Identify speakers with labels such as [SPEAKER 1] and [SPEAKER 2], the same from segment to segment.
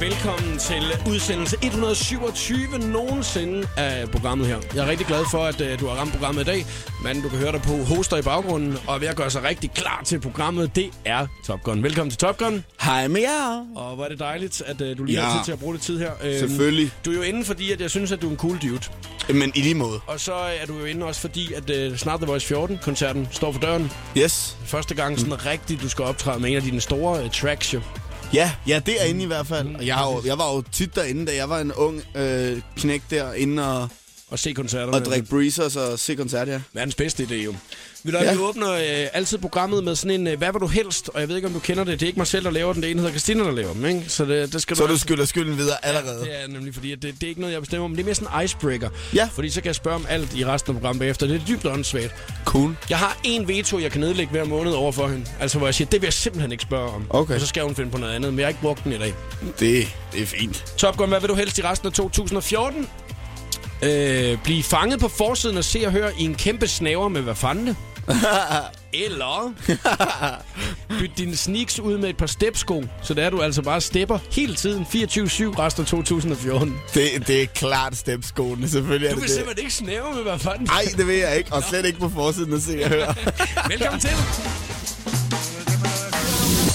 [SPEAKER 1] Velkommen til udsendelse 127 nogensinde af programmet her. Jeg er rigtig glad for, at uh, du har ramt programmet i dag. Men du kan høre dig på hoster i baggrunden, og er ved at gøre sig rigtig klar til programmet. Det er Top Gun. Velkommen til Top Gun.
[SPEAKER 2] Hej med jer.
[SPEAKER 1] Og hvor er det dejligt, at uh, du lige
[SPEAKER 2] Ja.
[SPEAKER 1] har tid til at bruge lidt tid her. Øhm,
[SPEAKER 2] Selvfølgelig.
[SPEAKER 1] Du er jo inde, fordi at jeg synes, at du er en cool dude.
[SPEAKER 2] Men i lige måde.
[SPEAKER 1] Og så er du jo inde også, fordi at uh, snart The Voice 14-koncerten står for døren.
[SPEAKER 2] Yes.
[SPEAKER 1] Første gang sådan
[SPEAKER 2] Mm.
[SPEAKER 1] rigtigt, du skal optræde med en af dine store uh, tracks, jo.
[SPEAKER 2] Ja, ja, det er inde i hvert fald. Og jeg, har jo, jeg var jo tit derinde, da jeg var en ung øh, knæk derinde og,
[SPEAKER 1] Og se koncerterne.
[SPEAKER 2] og drikke breezers og se koncert, ja.
[SPEAKER 1] Verdens bedste idé, jo. Vi, ja.
[SPEAKER 2] Ja.
[SPEAKER 1] vi åbner øh, altid programmet med sådan en, øh, hvad vil du helst? Og jeg ved ikke, om du kender det. Det er ikke mig selv, der laver den. Det er en, der hedder Christina, der laver den, ikke? Så det, det skal
[SPEAKER 2] Så
[SPEAKER 1] du
[SPEAKER 2] du
[SPEAKER 1] altså-
[SPEAKER 2] skylder skylden videre allerede.
[SPEAKER 1] Det er nemlig, fordi at det, det er ikke noget, jeg bestemmer om. Det er mere sådan en icebreaker.
[SPEAKER 2] Ja.
[SPEAKER 1] Fordi så kan jeg spørge om alt i resten af programmet bagefter. Det er dybt åndssvagt.
[SPEAKER 2] Cool.
[SPEAKER 1] Jeg har en veto, jeg kan nedlægge hver måned over for hende. Altså, hvor jeg siger, det vil jeg simpelthen ikke spørge om.
[SPEAKER 2] Okay.
[SPEAKER 1] Og så skal hun finde på noget andet, men jeg har ikke brugt den i dag.
[SPEAKER 2] Det, det er fint.
[SPEAKER 1] Top Gun, hvad vil du helst i resten af 2014? Øh, blive fanget på forsiden og se og høre i en kæmpe snaver med hvad fanden? Eller bytte dine sneaks ud med et par stepsko, så der er du altså bare stepper hele tiden, 24-7 resten af 2014.
[SPEAKER 2] Det, det er klart stepskoene, selvfølgelig er
[SPEAKER 1] Du vil
[SPEAKER 2] det.
[SPEAKER 1] simpelthen ikke snæve med hvad fanden?
[SPEAKER 2] Nej, det vil jeg ikke. Og slet ikke på forsiden at se og høre.
[SPEAKER 1] Velkommen til.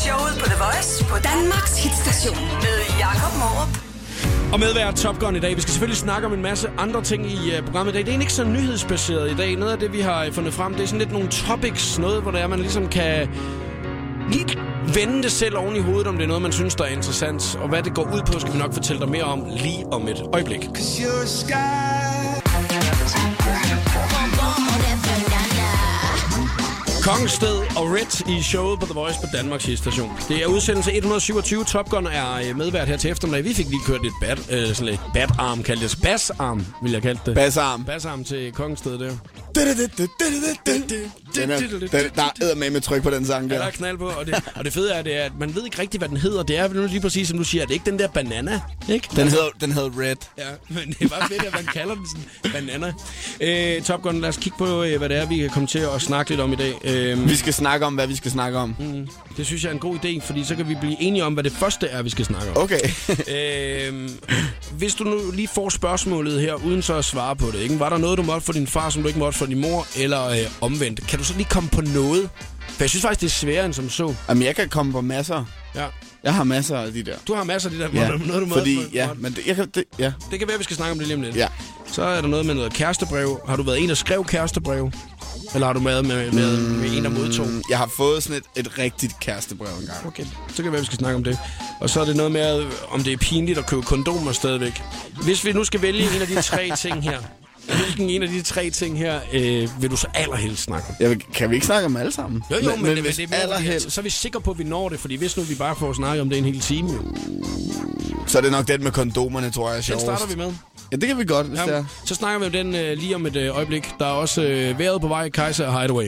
[SPEAKER 3] Showet på The Voice på Danmarks hitstation med Jakob Morup.
[SPEAKER 1] Og medvært Top Gun i dag. Vi skal selvfølgelig snakke om en masse andre ting i uh, programmet i dag. Det er egentlig ikke så nyhedsbaseret i dag. Noget af det, vi har øh, fundet frem, det er sådan lidt nogle topics. Noget, hvor det er, man ligesom kan lige vende det selv oven i hovedet, om det er noget, man synes, der er interessant. Og hvad det går ud på, skal vi nok fortælle dig mere om lige om et øjeblik. Kongsted og Red i showet på The Voice på Danmarks station. Det er udsendelse 127. Top Gun er øh, medvært her til eftermiddag. Vi fik lige kørt lidt bat, øh, sådan lidt bat-arm, kaldte det. Bass-arm, vil jeg kalde det.
[SPEAKER 2] Bassarm.
[SPEAKER 1] Bass-arm til Kongsted der.
[SPEAKER 2] Den er, den, der er med med tryk på den sang
[SPEAKER 1] Ja, der
[SPEAKER 2] der.
[SPEAKER 1] er knald på, og det, og det fede er, det er, at man ved ikke rigtigt, hvad den hedder. Det er nu lige præcis, som du siger, det er ikke den der banana, ikke?
[SPEAKER 2] Den hedder, den hedder Red.
[SPEAKER 1] Ja, men det er bare fedt, at man kalder den sådan banana. Øh, Top Gun, lad os kigge på, øh, hvad det er, vi kan komme til at snakke lidt om i dag. Øh,
[SPEAKER 2] Vi skal snakke om, hvad vi skal snakke om.
[SPEAKER 1] det synes jeg er en god idé, fordi så kan vi blive enige om, hvad det første er, vi skal snakke om.
[SPEAKER 2] Okay.
[SPEAKER 1] Øhm, hvis du nu lige får spørgsmålet her, uden så at svare på det, ikke? var der noget, du måtte for din far, som du ikke måtte for din mor, eller øh, omvendt? Kan du så lige komme på noget? For jeg synes faktisk, det er sværere end som så.
[SPEAKER 2] Jamen, jeg kan komme på masser.
[SPEAKER 1] Ja.
[SPEAKER 2] Jeg har masser af de der.
[SPEAKER 1] Du har masser af de der,
[SPEAKER 2] Ja,
[SPEAKER 1] noget, du måtte
[SPEAKER 2] fordi,
[SPEAKER 1] for-
[SPEAKER 2] ja, men det, jeg kan, det, ja,
[SPEAKER 1] Det kan være, vi skal snakke om det lige om lidt.
[SPEAKER 2] ja.
[SPEAKER 1] Så er der noget med noget kærestebrev. Har du været en, der skrev kærestebrev? Eller har du været med, med, med en, der modtog?
[SPEAKER 2] Mm, Jeg har fået sådan et, et rigtigt kærestebrev engang.
[SPEAKER 1] Okay, så kan det være, vi skal snakke om det. Og så er det noget med, om det er pinligt at købe kondomer stadigvæk. Hvis vi nu skal vælge en af de tre ting her, hvilken en af de tre ting her øh, vil du så allerhelst snakke om?
[SPEAKER 2] Vil- kan vi ikke snakke om alle sammen?
[SPEAKER 1] Jo, jo, men, men, men
[SPEAKER 2] hvis
[SPEAKER 1] det er
[SPEAKER 2] allerhelst,
[SPEAKER 1] så er vi sikre på, at vi når det. Fordi hvis nu vi bare får snakket om det en hel time, jo.
[SPEAKER 2] så er det nok den med kondomerne, tror jeg er
[SPEAKER 1] Den
[SPEAKER 2] sjovest.
[SPEAKER 1] starter vi med.
[SPEAKER 2] Ja, det kan vi godt, hvis det
[SPEAKER 1] Ja,
[SPEAKER 2] er.
[SPEAKER 1] så snakker vi om den øh, lige om et øh, øjeblik. Der er også øh, vejret på vej, Kaiser og Hideaway.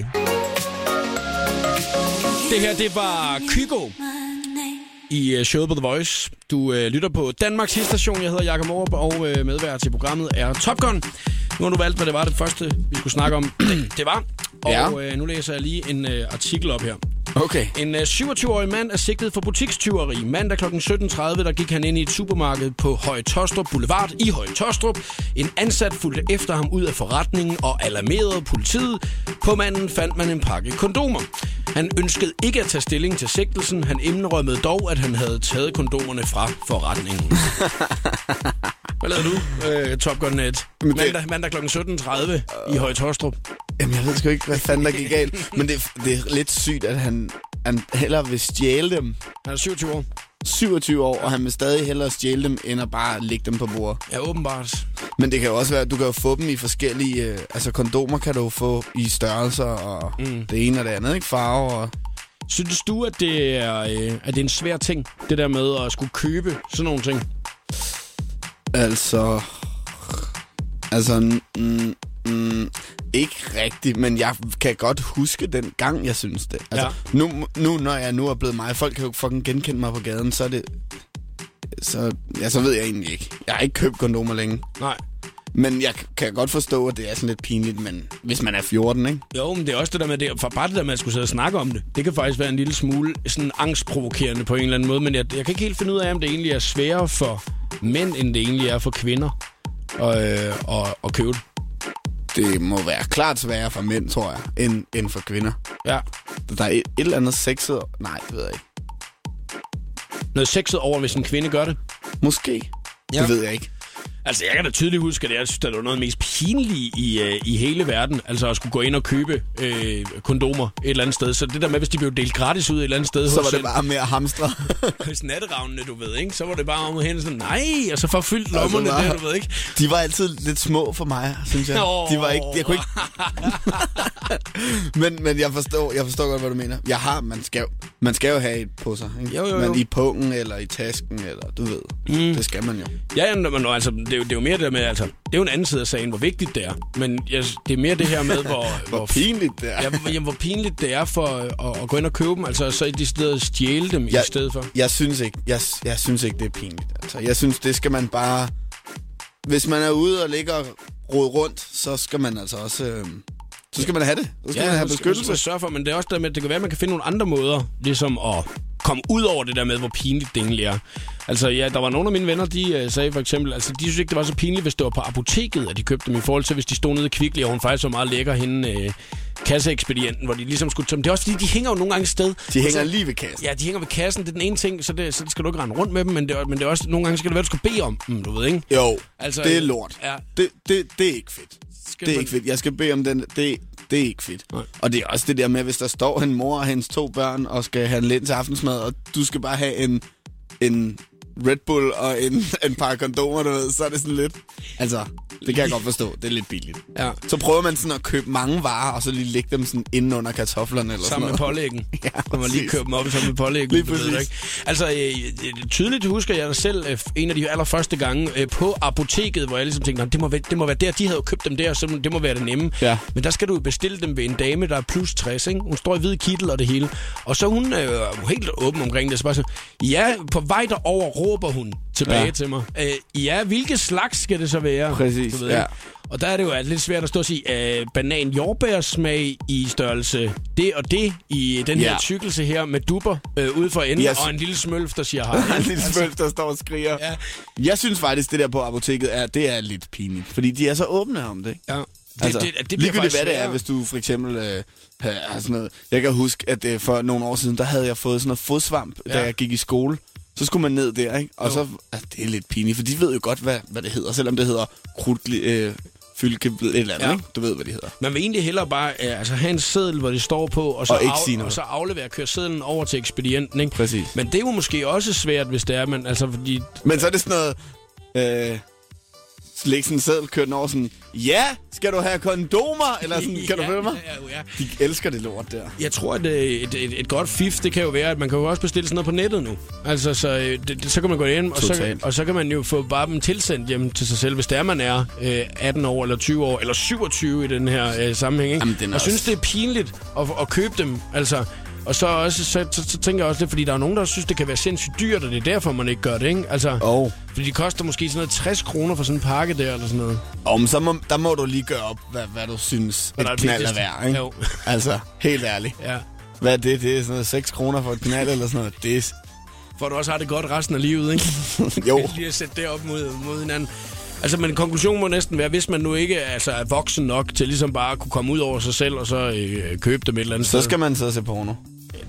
[SPEAKER 1] Det her, det var Kygo i øh, showet på The Voice. Du øh, lytter på Danmarks station. Jeg hedder Jakob Morup, og øh, medvært til programmet er Top Gun. Nu har du valgt, hvad det var det første, vi skulle snakke om. det var. Og
[SPEAKER 2] Ja.
[SPEAKER 1] øh, nu læser jeg lige en øh, artikel op her.
[SPEAKER 2] Okay.
[SPEAKER 1] En øh, 27-årig mand er sigtet for butikstyveri. Mandag kl. 17.30 der gik han ind i et supermarked på Høje Tostrup Boulevard i Høje Tostrup. En ansat fulgte efter ham ud af forretningen og alarmerede politiet. På manden fandt man en pakke kondomer. Han ønskede ikke at tage stilling til sigtelsen. Han indrømmede dog, at han havde taget kondomerne fra forretningen. Hvad lavede du, øh, Top Gun Net? Mandag, mandag kl. 17.30 i Høje Tostrup.
[SPEAKER 2] Jamen, jeg ved sgu ikke, hvad fanden der gik galt. Men det, det er lidt sygt, at han, han hellere vil stjæle dem.
[SPEAKER 1] Han er 27 år.
[SPEAKER 2] 27 år, og han vil stadig hellere stjæle dem, end at bare lægge dem på bordet.
[SPEAKER 1] Ja, åbenbart.
[SPEAKER 2] Men det kan jo også være, at du kan jo få dem i forskellige... Øh, altså, kondomer kan du jo få i størrelser, og mm. det ene og det andet, ikke? Farver og...
[SPEAKER 1] Synes du, at det, er, øh, at det er en svær ting, det der med at skulle købe sådan nogle ting?
[SPEAKER 2] Altså... Altså... Mm, mm, ikke rigtigt, men jeg kan godt huske den gang, jeg synes det. Altså, ja. nu, nu, når jeg nu er blevet mig, folk kan jo fucking genkende mig på gaden, så er det... Så, ja, så ved jeg egentlig ikke. Jeg har ikke købt kondomer længe.
[SPEAKER 1] Nej.
[SPEAKER 2] Men jeg kan godt forstå, at det er sådan lidt pinligt, men hvis man er 14, ikke?
[SPEAKER 1] Jo, men det er også det der med, det, for bare det der med at skulle sidde og snakke om det, det kan faktisk være en lille smule sådan angstprovokerende på en eller anden måde, men jeg, jeg kan ikke helt finde ud af, om det egentlig er sværere for mænd, end det egentlig er for kvinder at, øh, at, at købe det.
[SPEAKER 2] Det må være klart sværere for mænd, tror jeg, end, end for kvinder.
[SPEAKER 1] Ja.
[SPEAKER 2] Der er et, et eller andet sexet... Nej, det ved jeg ikke.
[SPEAKER 1] Noget sexet over, hvis en kvinde gør det.
[SPEAKER 2] Måske. Ja. Det ved jeg ikke.
[SPEAKER 1] Altså, jeg kan da tydeligt huske, at jeg synes, det var noget af det mest pinlige i, øh, i hele verden. Altså at skulle gå ind og købe øh, kondomer et eller andet sted. Så det der med, hvis de blev delt gratis ud et eller andet sted.
[SPEAKER 2] Så var det bare mere hamstre.
[SPEAKER 1] hos natteravnene, du ved, ikke? Så var det bare om at hente sådan, nej, og så forfyldt lommerne altså, der, du ved, ikke?
[SPEAKER 2] De var altid lidt små for mig, synes jeg. Oh. De var ikke, jeg kunne ikke... men, men jeg forstår, jeg forstår godt, hvad du mener. Jeg har, man skal, man skal jo have et på sig, ikke?
[SPEAKER 1] Jo, jo, jo.
[SPEAKER 2] Men i pungen, eller i tasken, eller du ved. Mm. Det skal man jo.
[SPEAKER 1] Ja, men altså, det, er jo, det er jo mere det der med, altså, det er jo en anden side af sagen, hvor vigtigt det er. Men jeg, det er mere det her med, hvor...
[SPEAKER 2] hvor, hvor pinligt det er.
[SPEAKER 1] Ja, jamen, hvor pinligt det er for at, at gå ind og købe dem, altså så i de steder stjæle dem
[SPEAKER 2] jeg,
[SPEAKER 1] i stedet for.
[SPEAKER 2] Jeg synes ikke, jeg, jeg synes ikke, det er pinligt. Altså, jeg synes, det skal man bare... Hvis man er ude og ligger rode rundt, så skal man altså også... Øh, så skal man have det. Så skal ja, man have beskyttelse.
[SPEAKER 1] Skal, sørge for, men det er også der med, at det kan være, at man kan finde nogle andre måder, ligesom at komme ud over det der med, hvor pinligt det egentlig er. Altså, ja, der var nogle af mine venner, de uh, sagde for eksempel, altså, de synes ikke, det var så pinligt, hvis det var på apoteket, at de købte dem, i forhold til, hvis de stod nede i Kvickly, og hun faktisk var meget lækker hende, uh, kasseekspedienten, hvor de ligesom skulle dem. Det er også fordi, de hænger jo nogle gange et sted.
[SPEAKER 2] De hænger så, lige ved kassen.
[SPEAKER 1] Ja, de hænger ved kassen. Det er den ene ting, så det, så skal du ikke rende rundt med dem, men det, men det er også nogle gange, skal det være, du skal bede om dem, du ved, ikke?
[SPEAKER 2] Jo, altså, det er lort. Ja. Det, det, det er ikke fedt. Skal det er man... ikke fedt. Jeg skal bede om den. Det, det er ikke fedt. Nej. Og det er også det der med, hvis der står en mor og hendes to børn og skal have lidt til aftensmad, og du skal bare have en, en Red Bull og en, en par kondomer, du ved, så er det sådan lidt... Altså, det kan jeg godt forstå. Det er lidt billigt. Ja. Så prøver man sådan at købe mange varer, og så lige lægge dem sådan inden under kartoflerne eller
[SPEAKER 1] sammen
[SPEAKER 2] sådan
[SPEAKER 1] med pålæggen. ja, Når man lige køber dem op sammen med pålæggen. Lige præcis. Ved, ikke? Altså, øh, tydeligt husker jeg selv øh, en af de allerførste gange øh, på apoteket, hvor jeg ligesom tænkte, det må, være, det må være der, de havde købt dem der, så det må være det nemme. Ja. Men der skal du bestille dem ved en dame, der er plus 60, ikke? Hun står i hvid kittel og det hele. Og så hun er øh, helt åben omkring det. Så bare så, ja, på vej derover råber hun tilbage ja. til mig. Øh, ja, hvilke slags skal det så være?
[SPEAKER 2] Præcis,
[SPEAKER 1] du ved, ja. Og der er det jo lidt svært at stå og sige, øh, banan jordbærsmag i størrelse det og det i den ja. her tykkelse her med duber øh, ude for enden, yes. og en lille smølf, der siger hej.
[SPEAKER 2] en lille smølf, der står og skriger. Ja. Jeg synes faktisk, det der på apoteket, er, det er lidt pinligt, fordi de er så åbne om det. Ja. Det, altså, det, det, det ligegyldigt hvad det er, hvis du for eksempel øh, har sådan noget. Jeg kan huske, at øh, for nogle år siden, der havde jeg fået sådan noget fodsvamp, ja. da jeg gik i skole. Så skulle man ned der, ikke? Og jo. så, altså, det er lidt pinligt, for de ved jo godt, hvad, hvad det hedder, selvom det hedder krudtli, øh, fylke et eller andet, ja. ikke? Du ved, hvad det hedder.
[SPEAKER 1] Man vil egentlig hellere bare øh, altså, have en seddel, hvor det står på, og så, og, af, og så aflevere, køre sedlen over til ekspedienten, ikke?
[SPEAKER 2] Præcis.
[SPEAKER 1] Men det er jo måske også svært, hvis det er, men altså, fordi...
[SPEAKER 2] Men så er det sådan noget... Øh, lægge sådan en seddel, køre den over sådan, ja, skal du have kondomer? Eller sådan, kan ja, du høre mig? Ja, ja. De elsker det lort der.
[SPEAKER 1] Jeg tror, at øh, et, et, et godt fif, det kan jo være, at man kan jo også bestille sådan noget på nettet nu. Altså, så, øh, det, så kan man gå ind, og så, og så kan man jo få bare dem tilsendt hjem til sig selv, hvis det er, man er øh, 18 år, eller 20 år, eller 27 i den her øh, sammenhæng. Ikke? Jamen, og også... synes, det er pinligt at, at købe dem. Altså, og så, også, så, så, så tænker jeg også det, fordi der er nogen, der synes, det kan være sindssygt dyrt, og det er derfor, man ikke gør det, ikke? Altså, oh. Fordi de koster måske sådan noget 60 kroner for sådan en pakke der, eller sådan noget.
[SPEAKER 2] Men så må, der må du lige gøre op, hvad, hvad du synes, hvad et knald er værd, ikke? Jo. altså, helt ærligt. Ja. Hvad er det? Det er sådan noget 6 kroner for et knald, eller sådan noget. Det er...
[SPEAKER 1] For du også har det godt resten af livet, ikke?
[SPEAKER 2] jo.
[SPEAKER 1] lige at sætte det op mod, mod hinanden. Altså, men konklusionen må næsten være, hvis man nu ikke altså, er voksen nok til ligesom bare at kunne komme ud over sig selv og så øh, købe dem et eller andet
[SPEAKER 2] Så
[SPEAKER 1] sted.
[SPEAKER 2] skal man så se porno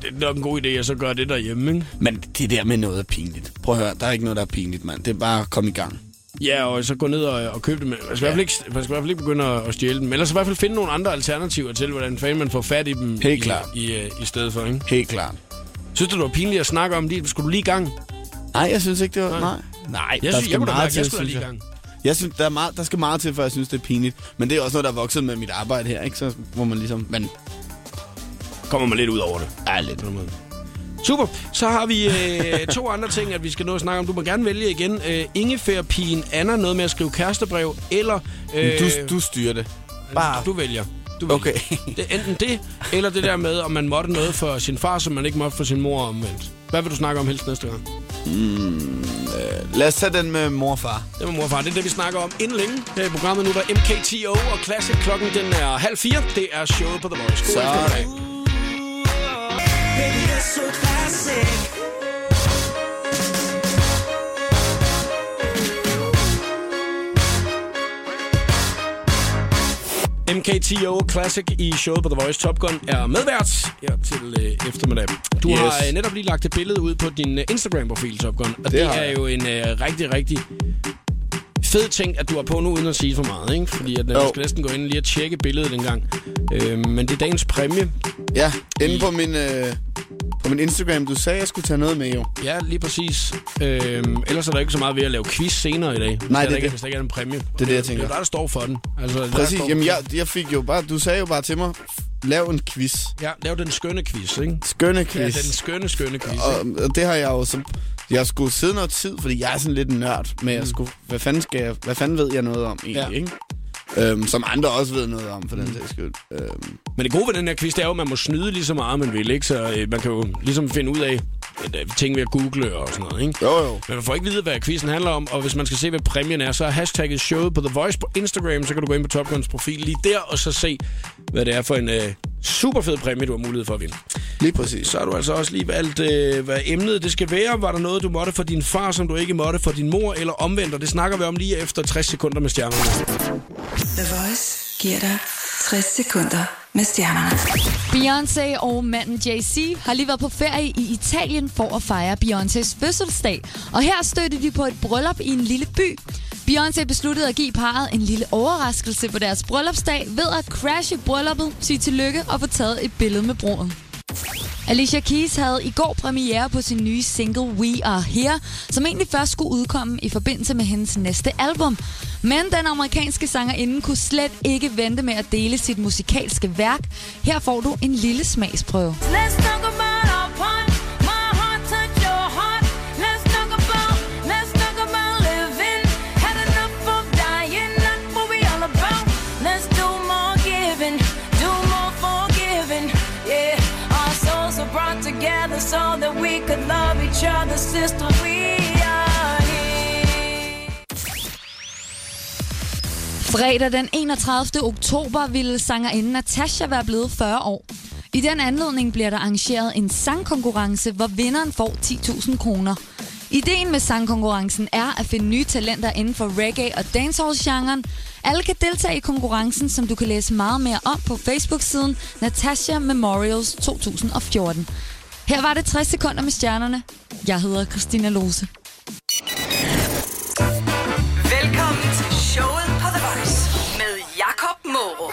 [SPEAKER 1] det er nok en god idé at så gøre det derhjemme, ikke?
[SPEAKER 2] Men det der med noget er pinligt. Prøv at høre, der er ikke noget, der er pinligt, mand. Det er bare at komme i gang.
[SPEAKER 1] Ja, og så gå ned og, og købe dem. Man skal, ja. i hvert fald ikke, man skal i hvert fald ikke begynde at, stjæle dem. Eller så i hvert fald finde nogle andre alternativer til, hvordan fanden man får fat i dem
[SPEAKER 2] Helt
[SPEAKER 1] i,
[SPEAKER 2] klart.
[SPEAKER 1] I, i, i stedet for, ikke?
[SPEAKER 2] Helt klart.
[SPEAKER 1] Synes du, det var pinligt at snakke om det? Skulle du lige i gang?
[SPEAKER 2] Nej, jeg synes ikke, det var... Nej.
[SPEAKER 1] Nej, jeg, synes, jeg, meget mærke, til, jeg skulle lige i gang.
[SPEAKER 2] Jeg synes, der, er meget, der skal meget til, for jeg synes, det er pinligt. Men det er også noget, der er vokset med mit arbejde her, ikke? Så må man ligesom... Men
[SPEAKER 1] kommer man lidt ud over det.
[SPEAKER 2] Ja, lidt.
[SPEAKER 1] Super. Så har vi øh, to andre ting, at vi skal nå at snakke om. Du må gerne vælge igen. Øh, Ingefærpigen Anna, noget med at skrive kærestebrev, eller...
[SPEAKER 2] Øh, du, du styrer det.
[SPEAKER 1] Bare. Du vælger. Du vælger.
[SPEAKER 2] Okay.
[SPEAKER 1] det er enten det, eller det der med, om man måtte noget for sin far, som man ikke måtte for sin mor omvendt. Hvad vil du snakke om helst næste gang?
[SPEAKER 2] Mm, øh, lad os tage den med mor og far.
[SPEAKER 1] Det med mor og far. Det er det, vi snakker om inden længe her i programmet. Nu er der MKTO og Classic. Klokken den er halv fire. Det er showet på The Voice. God
[SPEAKER 2] Så-
[SPEAKER 1] eftermiddag.
[SPEAKER 4] Baby, you're so classic.
[SPEAKER 1] MKTO Classic i showet på The Voice Top Gun er medvært her til øh, eftermiddag. Du
[SPEAKER 2] Yes.
[SPEAKER 1] har øh, netop lige lagt et billede ud på din øh, Instagram-profil, Top Gun. Og det, det er jo en øh, rigtig, rigtig fed ting, at du har på nu, uden at sige for meget. Ikke? Fordi at, øh, du skal næsten gå ind lige og tjekke billedet en gang. Øh, men det er dagens præmie.
[SPEAKER 2] Ja, inde på min, øh, på min Instagram. Du sagde, jeg skulle tage noget med, jo.
[SPEAKER 1] Ja, lige præcis. Øh, ellers er der ikke så meget ved at lave quiz senere i dag.
[SPEAKER 2] Nej,
[SPEAKER 1] der
[SPEAKER 2] det er
[SPEAKER 1] ikke,
[SPEAKER 2] det.
[SPEAKER 1] Hvis der ikke er en præmie.
[SPEAKER 2] det, jeg
[SPEAKER 1] Det er
[SPEAKER 2] tænker.
[SPEAKER 1] jo der, der står for den. Altså, der
[SPEAKER 2] Præcis.
[SPEAKER 1] står-
[SPEAKER 2] Jamen, jeg, jeg fik jo bare... Du sagde jo bare til mig, lav en quiz.
[SPEAKER 1] Ja, lav den skønne quiz, ikke?
[SPEAKER 2] Skønne
[SPEAKER 1] Ja,
[SPEAKER 2] quiz.
[SPEAKER 1] den skønne, skønne quiz.
[SPEAKER 2] og, og det har jeg jo så... Jeg skulle sidde noget tid, fordi jeg er sådan lidt en nørd, men jeg skulle, hvad, fanden skal jeg, hvad fanden ved jeg noget om egentlig,
[SPEAKER 1] Ja.
[SPEAKER 2] ikke? Øhm, som andre også ved noget om, for den sags skyld. Øhm,
[SPEAKER 1] Men det gode ved den her quiz, det er jo, at man må snyde lige så meget, man vil, ikke? Så øh, man kan jo ligesom finde ud af ting ved at google og sådan noget, ikke?
[SPEAKER 2] jo, jo.
[SPEAKER 1] Men man får ikke vide, hvad quizzen handler om, og hvis man skal se, hvad præmien er, så er hashtagget showet på The Voice på Instagram, så kan du gå ind på Top Guns profil lige der, og så se, hvad det er for en øh, super fed præmie, du har mulighed for at vinde.
[SPEAKER 2] Lige præcis.
[SPEAKER 1] Så har du altså også lige valgt, øh, hvad emnet det skal være. Var der noget, du måtte for din far, som du ikke måtte for din mor, eller omvendt? Og det snakker vi om lige efter 60 sekunder med stjernerne.
[SPEAKER 3] The Voice giver dig 60 sekunder med stjernerne.
[SPEAKER 5] Beyoncé og manden Jay-Z har lige været på ferie i Italien for at fejre Beyoncés fødselsdag. Og her stødte de på et bryllup i en lille by. Beyoncé besluttede at give parret en lille overraskelse på deres bryllupsdag ved at crashe brylluppet, sige tillykke og få taget et billede med bruden. Alicia Keys havde i går premiere på sin nye single We Are Here, som egentlig først skulle udkomme i forbindelse med hendes næste album. Men den amerikanske sangerinde kunne slet ikke vente med at dele sit musikalske værk. Her får du en lille smagsprøve.
[SPEAKER 4] Let's talk about sister. We are here.
[SPEAKER 5] Fredag den 31. oktober ville sangerinden Natasha være blevet 40 år. I den anledning bliver der arrangeret en sangkonkurrence, hvor vinderen får 10.000 kroner. Ideen med sangkonkurrencen er at finde nye talenter inden for reggae og dancehall-genren. Alle kan deltage i konkurrencen, som du kan læse meget mere om på Facebook-siden Natasha Memorials 2014. Her var det 60 sekunder med stjernerne. Jeg hedder Christina Lose.
[SPEAKER 3] Velkommen til showet på The Voice med Jakob Morup.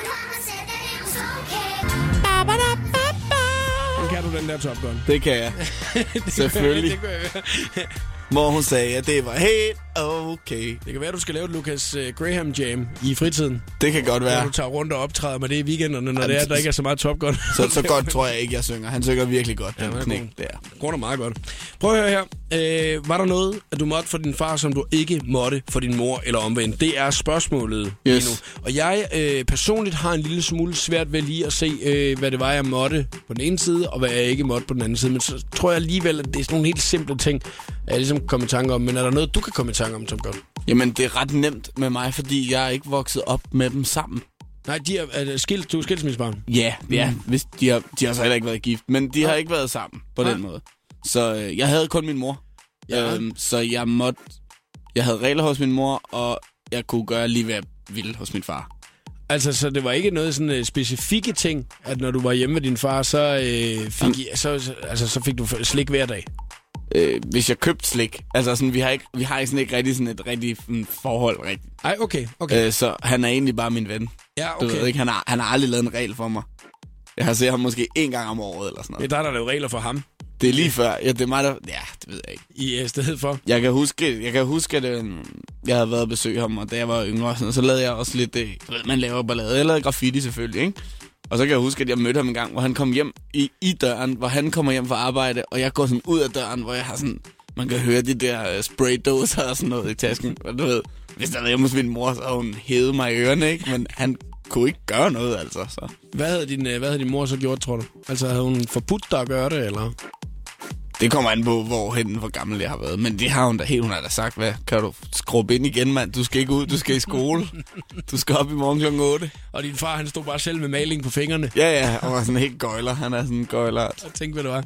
[SPEAKER 1] Kan du den der Top Gun?
[SPEAKER 2] Det kan jeg. Selvfølgelig.
[SPEAKER 1] det, kan være.
[SPEAKER 2] Mor, hun sagde, at det var helt okay.
[SPEAKER 1] det kan være, du skal lave et Lucas uh, Graham Jam i fritiden.
[SPEAKER 2] Det kan godt være.
[SPEAKER 1] du tager rundt og optræder med det i weekenderne, når
[SPEAKER 2] Jamen,
[SPEAKER 1] det er, der ikke er så meget Top Gun.
[SPEAKER 2] Så, så godt tror jeg ikke, jeg synger. Han synger virkelig godt,
[SPEAKER 1] Ja,
[SPEAKER 2] den knæk der.
[SPEAKER 1] da meget godt. Prøv at høre her. Øh, var der noget, at du måtte for din far, som du ikke måtte for din mor eller omvendt? Det er spørgsmålet lige
[SPEAKER 2] Yes.
[SPEAKER 1] nu. Og jeg øh, personligt har en lille smule svært ved lige at se, øh, hvad det var, jeg måtte på den ene side, og hvad jeg ikke måtte på den anden side. Men så tror jeg alligevel, at det er sådan nogle helt simple ting, jeg ligesom kommer i tanke om. Men er der noget, du kan komme i tanke om, Tom Godt?
[SPEAKER 2] Jamen, det er ret nemt med mig, fordi jeg er ikke vokset op med dem sammen.
[SPEAKER 1] Nej, de er, er skilt, du er skilsmissebarn.
[SPEAKER 2] Ja, ja. Mm. Hvis de, har, de har så heller ikke været gift, men de har ikke været sammen på
[SPEAKER 1] Nej.
[SPEAKER 2] den måde. Så øh, jeg havde kun min mor.
[SPEAKER 1] Ja.
[SPEAKER 2] Øhm, så jeg måtte... Jeg havde regler hos min mor, og jeg kunne gøre lige, hvad jeg ville hos min far.
[SPEAKER 1] Altså, så det var ikke noget sådan uh, specifikke ting, at når du var hjemme med din far, så, øh, fik, I, så, så- altså, så fik du slik hver dag?
[SPEAKER 2] Øh, hvis jeg købte slik. Altså, sådan, vi har ikke, vi har ikke sådan ikke rigtig sådan et rigtig sådan, forhold. Rigtig.
[SPEAKER 1] Ej, okay, okay.
[SPEAKER 2] Øh, så han er egentlig bare min ven.
[SPEAKER 1] ja,
[SPEAKER 2] Du
[SPEAKER 1] okay.
[SPEAKER 2] ved ikke, han har, han har aldrig lavet en regel for mig. Jeg har set ham måske en gang om året eller sådan
[SPEAKER 1] Det
[SPEAKER 2] noget.
[SPEAKER 1] er dig, der laver regler for ham
[SPEAKER 2] Det er lige før. Ja, det er mig, der... Ja, det ved jeg ikke.
[SPEAKER 1] i uh, stedet for.
[SPEAKER 2] Jeg kan huske, jeg kan huske at øh, jeg havde været og besøge ham, og da jeg var yngre, sådan, så lavede jeg også lidt... Øh, du ved, man laver ballade. Lavede graffiti selvfølgelig, ikke? Og så kan jeg huske, at jeg mødte ham en gang, hvor han kom hjem i, i døren, hvor han kommer hjem fra arbejde, og jeg går sådan ud af døren, hvor jeg har sådan... Man kan høre de der øh, uh, spraydåser og sådan noget i tasken. Og du ved, hvis der var hjemme hos min mor, så hun hævet mig i ørerne, ikke? Men han kunne ikke gøre noget, altså. Så.
[SPEAKER 1] Hvad havde, din, øh, hvad havde din mor så gjort, tror du? Altså, havde hun forbudt dig at gøre det, eller?
[SPEAKER 2] Det kommer an på, hvorhen, hvor gammel jeg har været. Men det har hun da helt, hun har da sagt, hvad? Kan du skrubbe ind igen, mand? Du skal ikke ud, du skal i skole. Du skal op i morgen kl. 8.
[SPEAKER 1] Og din far, han stod bare selv med maling på fingrene.
[SPEAKER 2] Ja, ja, og var sådan helt gøjler. Han er sådan en gøjler.
[SPEAKER 1] Jeg tænkte, hvad det var.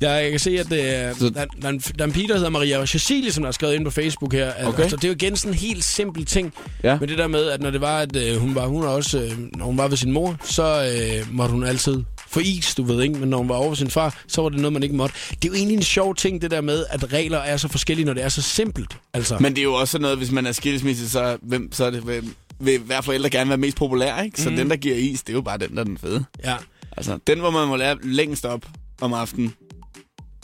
[SPEAKER 1] Jeg, jeg kan se, at øh,
[SPEAKER 2] Så-
[SPEAKER 1] der, der, er en, der er en pige, der hedder Maria Cecilie, som der har skrevet ind på Facebook her. At,
[SPEAKER 2] Okay.
[SPEAKER 1] Altså, det er jo igen sådan en helt simpel ting.
[SPEAKER 2] Ja.
[SPEAKER 1] Men det der med, at når det var, at øh, hun var, hun også, øh, når hun var ved sin mor, så øh, måtte hun altid få is, du ved ikke. Men når hun var over sin far, så var det noget, man ikke måtte. Det er jo egentlig en sjov ting, det der med, at regler er så forskellige, når det er så simpelt. Altså.
[SPEAKER 2] Men det er jo også sådan noget, hvis man er skilsmisse, så, hvem, så er det, hvem, vil hver forældre gerne være mest populær, ikke? Så mm. den, der giver is, det er jo bare den, der er den fede.
[SPEAKER 1] ja.
[SPEAKER 2] Altså, den, hvor man må lære længst op om aftenen,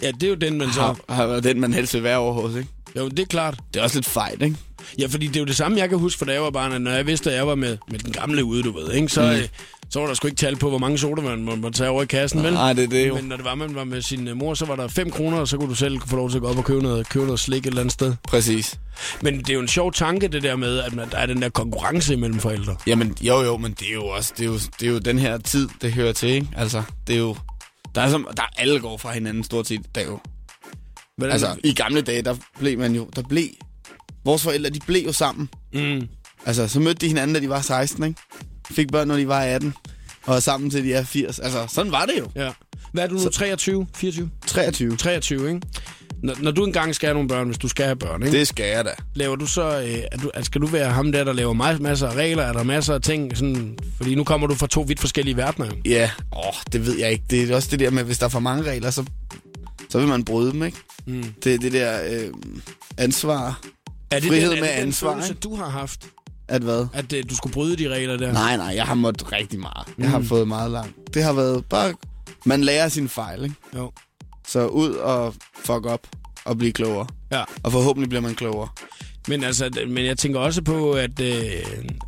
[SPEAKER 1] ja, det er jo den, man så...
[SPEAKER 2] har, har været den, man helst vil være over hos, ikke?
[SPEAKER 1] Jo, det er klart.
[SPEAKER 2] Det er også lidt fejt, ikke?
[SPEAKER 1] Ja, fordi det er jo det samme, jeg kan huske fra da jeg var barn, at når jeg vidste, at jeg var med, med den gamle ude, du ved, ikke? Så, mm. øh, så var der sgu ikke tal på, hvor mange soda man må, må tage over i kassen, vel?
[SPEAKER 2] Nej, det er det jo.
[SPEAKER 1] Men når det var, man var med sin øh, mor, så var der 5 kroner, og så kunne du selv få lov til at gå op og købe noget, købe noget slik et eller andet sted.
[SPEAKER 2] Præcis.
[SPEAKER 1] Men det er jo en sjov tanke, det der med, at man, der er den der konkurrence imellem forældre.
[SPEAKER 2] Jamen, jo jo, men det er jo også, det er jo, det er jo den her tid, det hører til, ikke? Altså, det er jo, der er, som, der er alle går fra hinanden stort set, der er jo.
[SPEAKER 1] Hvordan,
[SPEAKER 2] Altså, i gamle dage, der blev man jo, der blev, vores forældre, de blev jo sammen.
[SPEAKER 1] mm,
[SPEAKER 2] Altså, så mødte de hinanden, da de var 16, ikke? Fik børn, når de var 18. Og sammen til de er 80. Altså, sådan var det jo.
[SPEAKER 1] ja. Hvad er du nu? 23? 24?
[SPEAKER 2] 23.
[SPEAKER 1] 23, ikke? Når, når du engang skal have nogle børn, hvis du skal have børn, ikke?
[SPEAKER 2] Det skal jeg da.
[SPEAKER 1] Laver du så, øh, er du, altså, skal du være ham der, der laver ma- masser af regler? Er der masser af ting? Sådan, fordi nu kommer du fra to vidt forskellige verdener. jo.
[SPEAKER 2] Ja, åh, det ved jeg ikke. Det er også det der med, hvis der er for mange regler, så, så vil man bryde dem, ikke?
[SPEAKER 1] Mm.
[SPEAKER 2] Det er det der øh, ansvar.
[SPEAKER 1] Er det
[SPEAKER 2] Frihed
[SPEAKER 1] den, er
[SPEAKER 2] med
[SPEAKER 1] det den
[SPEAKER 2] ansvar,
[SPEAKER 1] følelse,
[SPEAKER 2] ikke?
[SPEAKER 1] du har haft?
[SPEAKER 2] At hvad?
[SPEAKER 1] At øh, du skulle bryde de regler der?
[SPEAKER 2] Nej, nej, jeg har måttet rigtig meget. Jeg har fået meget langt. Det har været bare... Man lærer sin fejl, ikke?
[SPEAKER 1] Jo.
[SPEAKER 2] Så ud og fuck op og blive klogere.
[SPEAKER 1] Ja.
[SPEAKER 2] Og forhåbentlig bliver man klogere.
[SPEAKER 1] Men, altså, men jeg tænker også på, at øh,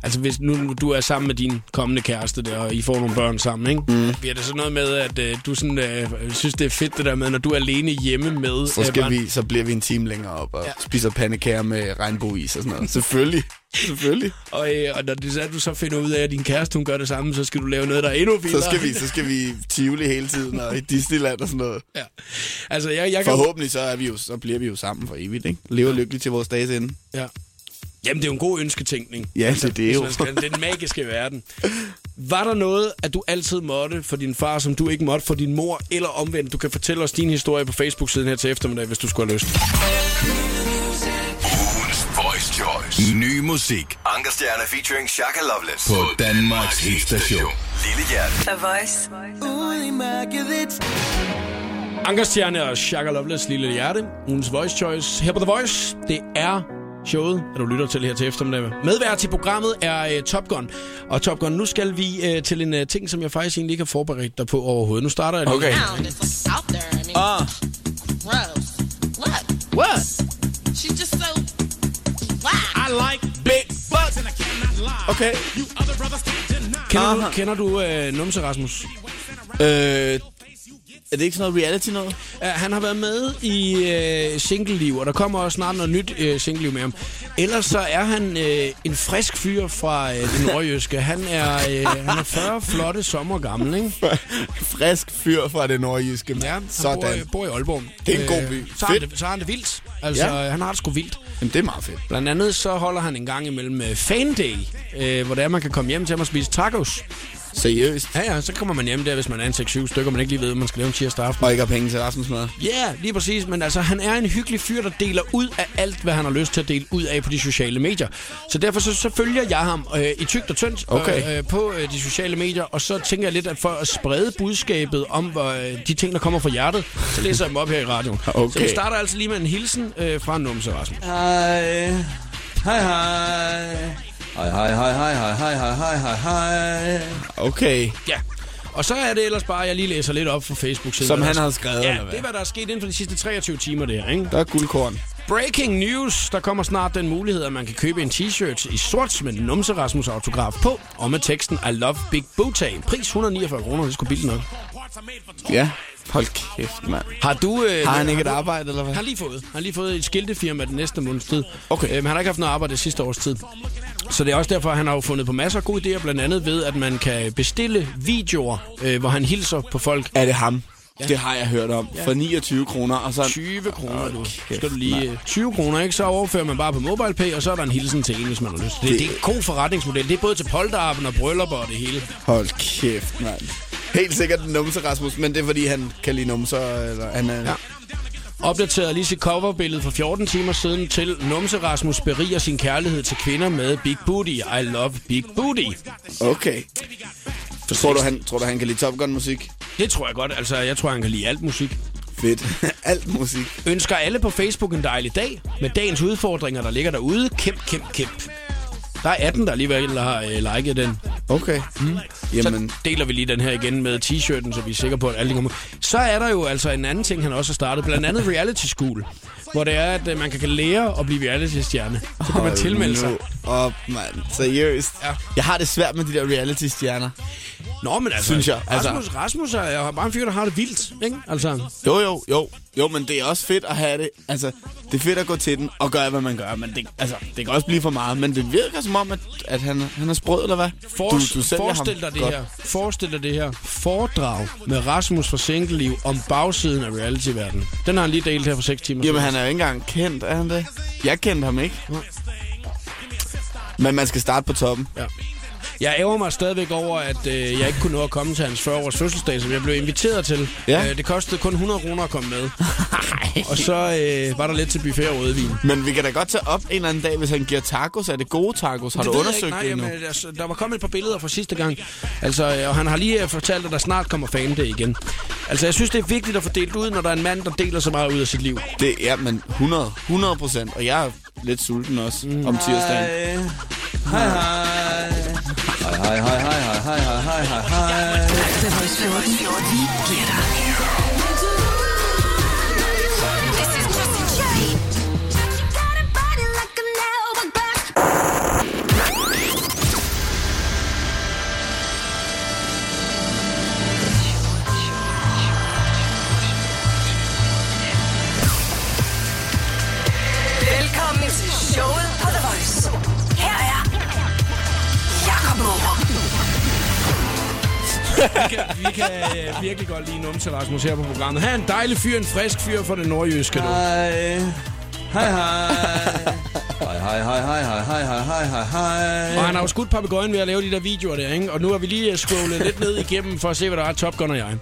[SPEAKER 1] altså, hvis nu du er sammen med din kommende kæreste der, og I får nogle børn sammen, ikke? Mm. bliver det så noget med, at øh, du sådan, øh, synes, det er fedt det der med, når du er alene hjemme med
[SPEAKER 2] Så,
[SPEAKER 1] øh,
[SPEAKER 2] skal
[SPEAKER 1] børn?
[SPEAKER 2] vi, så bliver vi en time længere op og
[SPEAKER 1] ja.
[SPEAKER 2] spiser pandekager med regnbueis og sådan noget. Selvfølgelig. Selvfølgelig.
[SPEAKER 1] Og, øh, og når det så, du så finder ud af, at din kæreste hun gør det samme, så skal du lave noget, der er endnu vildere.
[SPEAKER 2] Så skal vi, så skal vi Tivoli hele tiden og i Disneyland og sådan noget.
[SPEAKER 1] Ja. Altså, jeg, jeg kan...
[SPEAKER 2] Forhåbentlig så, er vi jo, så bliver vi jo sammen for evigt, ikke? Lever lykkeligt til vores dages ende.
[SPEAKER 1] Ja. Jamen, det er jo en god ønsketænkning.
[SPEAKER 2] Ja, det er det
[SPEAKER 1] hvis
[SPEAKER 2] jo.
[SPEAKER 1] Skal, det er den magiske verden. Var der noget, at du altid måtte for din far, som du ikke måtte for din mor, eller omvendt? Du kan fortælle os din historie på Facebook-siden her til eftermiddag, hvis du skulle have lyst.
[SPEAKER 6] Ny musik
[SPEAKER 7] Ankerstjerne featuring Shaka Loveless.
[SPEAKER 6] på Danmarks hitstation.
[SPEAKER 7] Lille Hjerte.
[SPEAKER 3] The Voice.
[SPEAKER 1] Ankerstjerne og Shaka Loveless Lille Hjerte. Ugens Voice Choice her på The Voice. Det er showet, at du lytter til her til eftermiddag. Medvært til programmet er uh, Top Gun. Og Top Gun, nu skal vi uh, til en uh, ting, som jeg faktisk egentlig ikke har forberedt dig på overhovedet. Nu starter jeg lige.
[SPEAKER 2] Okay.
[SPEAKER 8] like. I mean,
[SPEAKER 2] Ah,
[SPEAKER 8] gross. What?
[SPEAKER 2] what?
[SPEAKER 1] I like big butts, and I cannot lie.
[SPEAKER 2] Okay. You other brothers can't deny.
[SPEAKER 1] Kender du, kender du øh, Numse Rasmus?
[SPEAKER 2] Øh, er det ikke sådan noget reality noget?
[SPEAKER 1] Uh, han har været med i uh, Single-liv, og der kommer også snart noget nyt uh, Single-liv med ham. Ellers så er han uh, en frisk fyr fra uh, det nordjyske. Han er, uh, han er 40 flotte sommer gammel, ikke?
[SPEAKER 2] Frisk fyr fra det nordjyske. mand.
[SPEAKER 1] Ja, han
[SPEAKER 2] Sådan.
[SPEAKER 1] Bor, i- bor i Aalborg.
[SPEAKER 2] Det er en god by.
[SPEAKER 1] Så har,
[SPEAKER 2] Fedt.
[SPEAKER 1] det, så har han det vildt. Altså,
[SPEAKER 2] Ja.
[SPEAKER 1] ja. han har det sgu vildt.
[SPEAKER 2] Jamen, det er meget fedt.
[SPEAKER 1] Blandt andet så holder han en gang imellem uh, Fan Day, uh, hvor det er, man kan komme hjem til ham og spise tacos.
[SPEAKER 2] Seriøst.
[SPEAKER 1] Ja, ja, så kommer man hjem der, hvis man er en 6-7 stykker, man ikke lige ved, hvad man skal lave en tirsdag aften.
[SPEAKER 2] Og ikke har penge til aftensmad.
[SPEAKER 1] Ja, yeah, lige præcis. Men altså, han er en hyggelig fyr, der deler ud af alt, hvad han har lyst til at dele ud af på de sociale medier. Så derfor så, så følger jeg ham øh, i tygt og tyndt
[SPEAKER 2] Okay.
[SPEAKER 1] øh, øh, på øh, de sociale medier. Og så tænker jeg lidt, at for at sprede budskabet om hvor, øh, de ting, der kommer fra hjertet, så læser jeg dem op her i radioen.
[SPEAKER 2] Okay.
[SPEAKER 1] Så vi starter altså lige med en hilsen øh, fra Numse Rasmus.
[SPEAKER 9] Hej. Hej, hej. Hej, hej, hej, hej, hej, hej, hej, hej, hej, hej.
[SPEAKER 2] Okay.
[SPEAKER 1] Ja. Og så er det ellers bare, at jeg lige læser lidt op fra Facebook-siden.
[SPEAKER 2] Som han har skrevet,
[SPEAKER 1] Ja,
[SPEAKER 2] eller hvad?
[SPEAKER 1] det er, hvad der er sket inden for de sidste 23 timer der, ikke?
[SPEAKER 2] Der er guldkorn.
[SPEAKER 1] Breaking news. Der kommer snart den mulighed, at man kan købe en t-shirt i sort med Numse Rasmus autograf på, og med teksten I love big booty. Pris 149 kroner, det skulle billigt nok.
[SPEAKER 2] Ja. Hold kæft, mand.
[SPEAKER 1] Har du... Øh,
[SPEAKER 2] Har han ikke et arbejde, eller hvad?
[SPEAKER 1] Han har lige fået. Han har lige fået et skiltefirma den næste måneds tid.
[SPEAKER 2] Okay.
[SPEAKER 1] Øh, men han har ikke haft noget arbejde det sidste års tid. Så det er også derfor, at han har jo fundet på masser af gode idéer, blandt andet ved, at man kan bestille videoer, øh, hvor han hilser på folk.
[SPEAKER 2] Er det ham? Ja. Det har jeg hørt om.
[SPEAKER 1] Ja.
[SPEAKER 2] For 29 kroner, og så...
[SPEAKER 1] 20 kroner, du.
[SPEAKER 2] kæft,
[SPEAKER 1] Skal du lige... øh, 20 kroner, ikke? Så overfører man bare på MobilePay, og så er der en hilsen til en, hvis man har lyst. Det, det er en god forretningsmodel. Det er både til polterappen og bryllupper og det hele.
[SPEAKER 2] Hold kæft, mand. Helt sikkert en numse, Rasmus, men det er fordi, han kan lide numser, eller han er...
[SPEAKER 1] Ja. Opdateret lige sit coverbillede for 14 timer siden til Numse Rasmus beriger sin kærlighed til kvinder med Big Booty. I love Big Booty.
[SPEAKER 2] Okay. Tror du, han, tror du, han kan lide Top Gun-musik?
[SPEAKER 1] Det tror jeg godt. Altså, jeg tror, han kan lide alt musik.
[SPEAKER 2] Fedt. Alt musik.
[SPEAKER 1] Ønsker alle på Facebook en dejlig dag med dagens udfordringer, der ligger derude. Kæmp, kæmp, kæmp. Der er 18, der alligevel har øh, liket den.
[SPEAKER 2] Okay. Mm. Jamen,
[SPEAKER 1] Så deler vi lige den her igen med t-shirten, så vi er sikre på, at alle kommer. Så er der jo altså en anden ting, han også har startet. Blandt andet Reality School. Hvor det er, at øh, man kan lære at blive reality-stjerne. Så kan man tilmelde sig.
[SPEAKER 2] Op, mand. Seriøst.
[SPEAKER 1] Ja.
[SPEAKER 2] Jeg har det svært med de der reality-stjerner.
[SPEAKER 1] Nå, men altså,
[SPEAKER 2] Synes jeg. Altså-
[SPEAKER 1] Rasmus, Rasmus er jo bare en fyr, der har det vildt, ikke? Altså,
[SPEAKER 2] Jo, jo, jo. Jo, men det er også fedt at have det. Altså, det er fedt at gå til den og gøre, hvad man gør. Men det, altså, det kan også blive for meget. Men det virker som om, at, at han, han er sprød, eller hvad?
[SPEAKER 1] for,
[SPEAKER 2] sælger
[SPEAKER 1] forestil dig det
[SPEAKER 2] godt.
[SPEAKER 1] her. Forestil dig det her. Foredrag med Rasmus fra Single-liv om bagsiden af reality-verdenen. Den har han lige delt her for 6 timer
[SPEAKER 2] Jamen, han er jo ikke engang kendt, er han det? Jeg kendte ham ikke. Men man skal starte på toppen.
[SPEAKER 1] Ja. Jeg ærger mig stadigvæk over, at øh, jeg ikke kunne nå at komme til hans 40-års fødselsdag, som jeg blev inviteret til.
[SPEAKER 2] Ja.
[SPEAKER 1] Øh, det kostede kun 100 kroner at komme med. og så øh, var der lidt til buffet og rødvin.
[SPEAKER 2] Men vi kan da godt tage op en eller anden dag, hvis han giver tacos. Er det gode tacos? Har
[SPEAKER 1] Det
[SPEAKER 2] du undersøgt det endnu?
[SPEAKER 1] jamen, altså, der var kommet et par billeder fra sidste gang. Altså, øh, og han har lige øh, fortalt, at der snart kommer fan det igen. Altså, jeg synes, det er vigtigt at få delt ud, når der er en mand, der deler så meget ud af sit liv.
[SPEAKER 2] Det er, men 100, 100 procent. Og jeg lidt sulten også mm. om tirsdagen.
[SPEAKER 9] Hej, hej. Hej, hej, hej, hej, hej, hej, hej, hej, hej.
[SPEAKER 3] The Voice 14. Vi giver dig.
[SPEAKER 1] Vi kan, vi kan øh, virkelig godt lide numse Rasmus her på programmet. Han er en dejlig fyr, en frisk fyr fra det nordjyske. Du.
[SPEAKER 9] Hej. Hej, hej. Hej, hej, hej, hej, hej, hej, hej, hej, hej.
[SPEAKER 1] Og han har jo skudt papegøjen ved at lave de der videoer der, ikke? Og nu har vi lige øh, scrollet lidt ned igennem for at se, hvad der er Top Gun og jeg.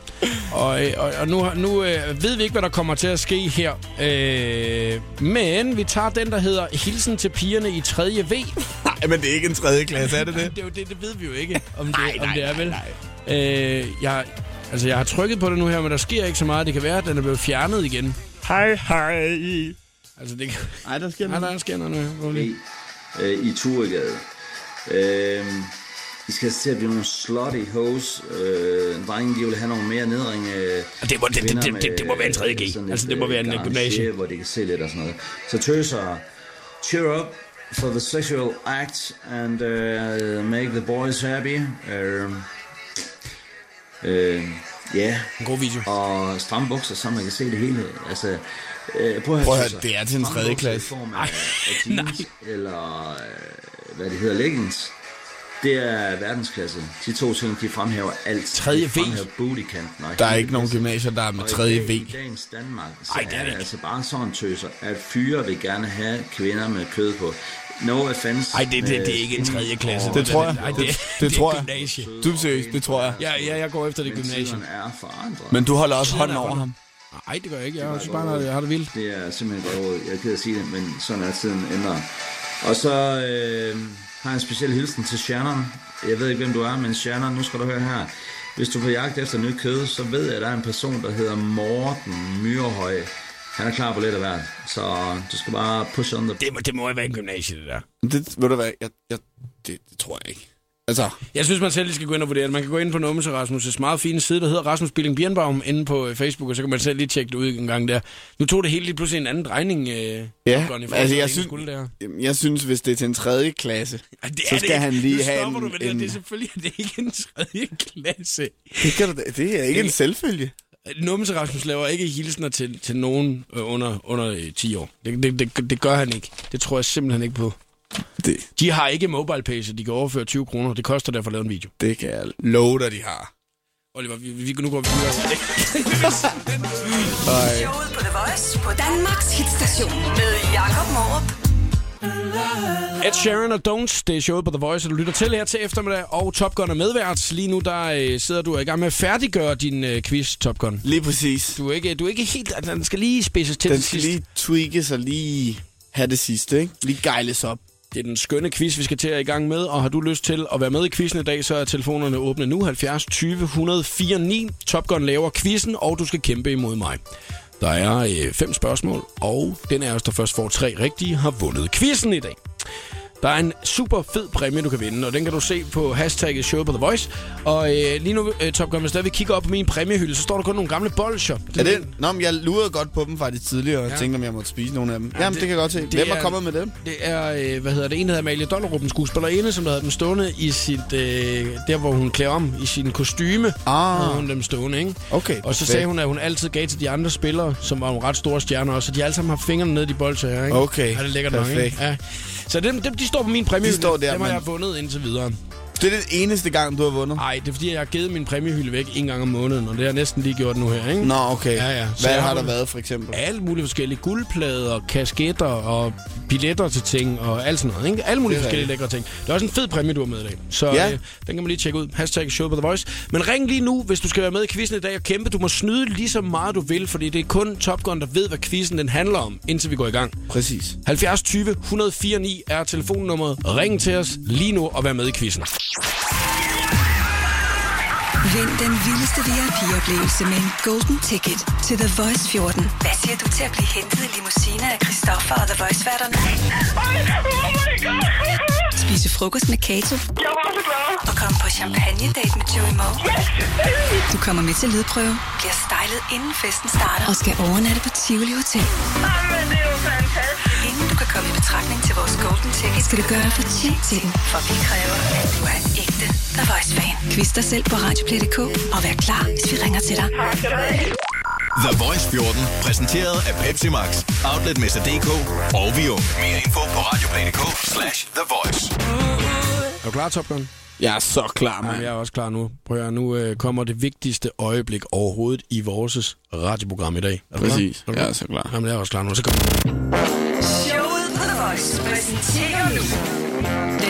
[SPEAKER 1] Og, øh, og, og nu, nu øh, ved vi ikke, hvad der kommer til at ske her. Øh, men vi tager den, der hedder Hilsen til pigerne i 3. V.
[SPEAKER 2] Nej, men det er ikke en tredje klasse, er det det?
[SPEAKER 1] Det, det, det ved vi jo ikke, om det,
[SPEAKER 2] Nej,
[SPEAKER 1] om
[SPEAKER 2] nej,
[SPEAKER 1] det er vel.
[SPEAKER 2] nej,
[SPEAKER 1] Øh, jeg, altså, jeg har trykket på det nu her, men der sker ikke så meget. Det kan være, at den er blevet fjernet igen.
[SPEAKER 2] Hej, hej.
[SPEAKER 1] Altså, det kan...
[SPEAKER 2] Ej, der sker
[SPEAKER 1] Nej,
[SPEAKER 2] noget.
[SPEAKER 1] der sker noget nu. lige-
[SPEAKER 10] øh, i Turegade. Øh, I skal til at blive nogle slutty hoes. Øh, drenge, de vil have nogle mere nedring. Øh,
[SPEAKER 1] Det må- det- det- det- det- det må være en 3.G.
[SPEAKER 10] sådan
[SPEAKER 1] Altså,
[SPEAKER 10] et,
[SPEAKER 1] det må
[SPEAKER 10] øh,
[SPEAKER 1] være en
[SPEAKER 10] garage,
[SPEAKER 1] gymnasie.
[SPEAKER 10] Hvor de kan se lidt og sådan noget. Så tøser, cheer up for the sexual act and uh, make the boys happy. Øh, øh, ja,
[SPEAKER 1] En god video.
[SPEAKER 10] og stramme bukser, så man kan se det hele. Altså, øh, prøv at,
[SPEAKER 2] Prøv at høre,
[SPEAKER 10] tøser.
[SPEAKER 2] det er til en tredje
[SPEAKER 10] i
[SPEAKER 2] klasse.
[SPEAKER 10] form af, af jeans, eller øh, hvad det hedder, leggings. Det er verdensklasse. De to ting, de fremhæver alt.
[SPEAKER 1] Tredje V.
[SPEAKER 10] bootykanten.
[SPEAKER 2] Der er ikke nogen gymnasier, der er med tredje V.
[SPEAKER 10] I dagens Danmark, så
[SPEAKER 1] Ej, det er
[SPEAKER 10] er
[SPEAKER 1] det ikke.
[SPEAKER 10] altså bare sådan tøser, at fyre vil gerne have kvinder med kød på. No offense.
[SPEAKER 1] Ej, det, det, det er ikke en tredje klasse.
[SPEAKER 2] Det tror jeg.
[SPEAKER 1] Ej, det,
[SPEAKER 2] Det-
[SPEAKER 1] det,
[SPEAKER 2] det
[SPEAKER 1] det
[SPEAKER 2] tror
[SPEAKER 1] er
[SPEAKER 2] jeg.
[SPEAKER 1] gymnasie.
[SPEAKER 2] Du er seriøst, det tror jeg.
[SPEAKER 1] Ja, ja, jeg går efter det
[SPEAKER 10] tiderne er forandret.
[SPEAKER 2] Men du holder også hånden
[SPEAKER 1] er
[SPEAKER 2] over ham.
[SPEAKER 1] Nej, det gør jeg ikke. Jeg synes bare, jeg har det vildt.
[SPEAKER 10] Det er simpelthen godt. Jeg er ked af at sige det, men sådan er tiden ændret. Og så øh, har en speciel hilsen til Shannon. Jeg ved ikke, hvem du er, men Shannon, nu skal du høre her. Hvis du er på jagt efter nyt kød, så ved jeg, at der er en person, der hedder Morten Myrehøj. Han er klar på lidt af hvert, så du skal bare push on the...
[SPEAKER 1] Det må, det må være en gymnasie, det der.
[SPEAKER 2] Det, ved du hvad, jeg, jeg, det, det tror jeg ikke. Altså,
[SPEAKER 1] Jeg synes, man selv lige skal gå ind og vurdere det. Man kan gå ind på Numse Rasmus' meget fine side, der hedder Rasmus Billing Birnbaum, inde på øh, Facebook, og så kan man selv lige tjekke det ud en gang der. Nu tog det hele lige pludselig en anden drejning. Øh,
[SPEAKER 2] ja,
[SPEAKER 1] Top Gun, i forhold til,
[SPEAKER 2] altså jeg
[SPEAKER 1] det
[SPEAKER 2] synes,
[SPEAKER 1] der.
[SPEAKER 2] jeg synes, hvis det er til en tredje klasse,
[SPEAKER 1] Ej, det
[SPEAKER 2] så skal
[SPEAKER 1] det
[SPEAKER 2] han lige have en...
[SPEAKER 1] du med det,
[SPEAKER 2] en
[SPEAKER 1] det er selvfølgelig det er ikke en tredje klasse.
[SPEAKER 2] det, kan du, det er ikke en selvfølge.
[SPEAKER 1] Numse Rasmus laver ikke hilsner til, til nogen øh, under, under øh, 10 år. Det, det, det, det gør han ikke. Det tror jeg simpelthen ikke på.
[SPEAKER 2] Det,
[SPEAKER 1] De har ikke mobile pay, så de kan overføre 20 kroner. Det koster derfor at lave en video.
[SPEAKER 2] det kan jeg love dig, de har.
[SPEAKER 1] Oliver, vi, vi, nu går vi videre.
[SPEAKER 11] Showet på The Voice på Danmarks hitstation med Jakob Morup.
[SPEAKER 1] Ed Sheeran og Don'ts, det er showet på The Voice, og du lytter til her til eftermiddag, og Top Gun er medvært. Lige nu der øh, sidder du i gang med at færdiggøre din øh, quiz, Top Gun.
[SPEAKER 2] Lige præcis.
[SPEAKER 1] Du er ikke, du er ikke helt... Den skal lige spidses til
[SPEAKER 2] Den skal
[SPEAKER 1] sidst.
[SPEAKER 2] lige tweakes og lige have det sidste, ikke? Lige gejles op.
[SPEAKER 1] Det er den skønne quiz, vi skal til at i gang med, og har du lyst til at være med i quizzen i dag, så er telefonerne åbne nu. 70 20 104 9. Top Gun laver quizzen, og du skal kæmpe imod mig. Der er øh, fem spørgsmål, og den af os, der først får tre rigtige, har vundet quizzen i dag. Der er en super fed præmie, du kan vinde, og den kan du se på hashtagget show på The Voice. Og øh, lige nu, øh, Top Gun, hvis der vi kigger op på min præmiehylde, så står der kun nogle gamle bolcher.
[SPEAKER 2] Er det? Nå, men jeg lurede godt på dem faktisk tidligere, og
[SPEAKER 1] Ja.
[SPEAKER 2] tænkte, om jeg måtte spise nogle af dem.
[SPEAKER 1] Ja,
[SPEAKER 2] Jamen,
[SPEAKER 1] det-
[SPEAKER 2] det, kan jeg godt se.
[SPEAKER 1] det
[SPEAKER 2] Hvem er
[SPEAKER 1] er-
[SPEAKER 2] kommet med dem?
[SPEAKER 1] Det er, øh, hvad hedder det, en, der hedder Amalie Dollerup, en skuespillerinde, som der havde dem stående i sit, øh, der hvor hun klæder om i sin kostyme.
[SPEAKER 2] Ah.
[SPEAKER 1] havde hun dem stående, ikke?
[SPEAKER 2] Okay,
[SPEAKER 1] Og så
[SPEAKER 2] perfekt.
[SPEAKER 1] sagde hun, at hun altid gav til de andre spillere, som var nogle ret store stjerner også, så de alle sammen har fingrene nede i de bolcher her, ikke?
[SPEAKER 2] Okay,
[SPEAKER 1] Ja, det er lækkert nok, ikke?
[SPEAKER 2] perfekt.
[SPEAKER 1] Ja. Så dem, dem, de står på min præmiehylde.
[SPEAKER 2] De står der,
[SPEAKER 1] Dem har
[SPEAKER 2] men-
[SPEAKER 1] jeg vundet indtil videre.
[SPEAKER 2] Det er den eneste gang, du har vundet?
[SPEAKER 1] Nej, det er fordi, jeg har givet min præmiehylde væk en gang om måneden, og det har jeg næsten lige gjort nu her, ikke?
[SPEAKER 2] Nå, okay.
[SPEAKER 1] Ja, ja. Så
[SPEAKER 2] Hvad har der været, for eksempel?
[SPEAKER 1] Alle mulige forskellige guldplader, kasketter og billetter til ting og alt sådan noget. Ikke? Alle mulige forskellige lækre ting. Det er også en fed præmie, du har med i dag. Så
[SPEAKER 2] Ja.
[SPEAKER 1] øh, den kan man lige tjekke ud. Hashtag show på The Voice. Men ring lige nu, hvis du skal være med i quizzen i dag og kæmpe. Du må snyde lige så meget du vil, fordi det er kun Top Gun, der ved, hvad quizzen den handler om, indtil vi går i gang.
[SPEAKER 2] Præcis.
[SPEAKER 1] 70 20 104 9 er telefonnummeret. Ring til os lige nu og vær med i quizzen.
[SPEAKER 11] Vind den vildeste VIP-oplevelse med en golden ticket til The Voice 14. Hvad siger du til at blive hentet i limousine af Christoffer og The Voice-værterne? Spise frokost med Kato. Og komme på champagne-date med Joey Moe. Du kommer med til lydprøve, bliver stylet inden festen starter og skal overnatte på Tivoli Hotel. Inden du kan komme i betragtning til vores golden ticket, skal du gøre dig fortjent til den, for vi kræver, at du er en ægte The Voice-fan. Quiz dig selv på Radioplay.dk og vær klar, hvis vi ringer til dig.
[SPEAKER 6] The Voice 14. Præsenteret af Pepsi Max. Outletmester.dk og Vio. Mere info på radioplay.dk slash The Voice.
[SPEAKER 1] Er du klar, Top Gun?
[SPEAKER 2] Jeg er så klar, mand.
[SPEAKER 1] jeg er også klar nu. Prøv at nu øh, kommer det vigtigste øjeblik overhovedet i vores radioprogram i dag. Er?
[SPEAKER 2] Præcis.
[SPEAKER 1] Er
[SPEAKER 2] Jeg er så klar.
[SPEAKER 1] Jamen, jeg er også klar nu. Så kommer
[SPEAKER 11] Showet på The Voice præsenterer nu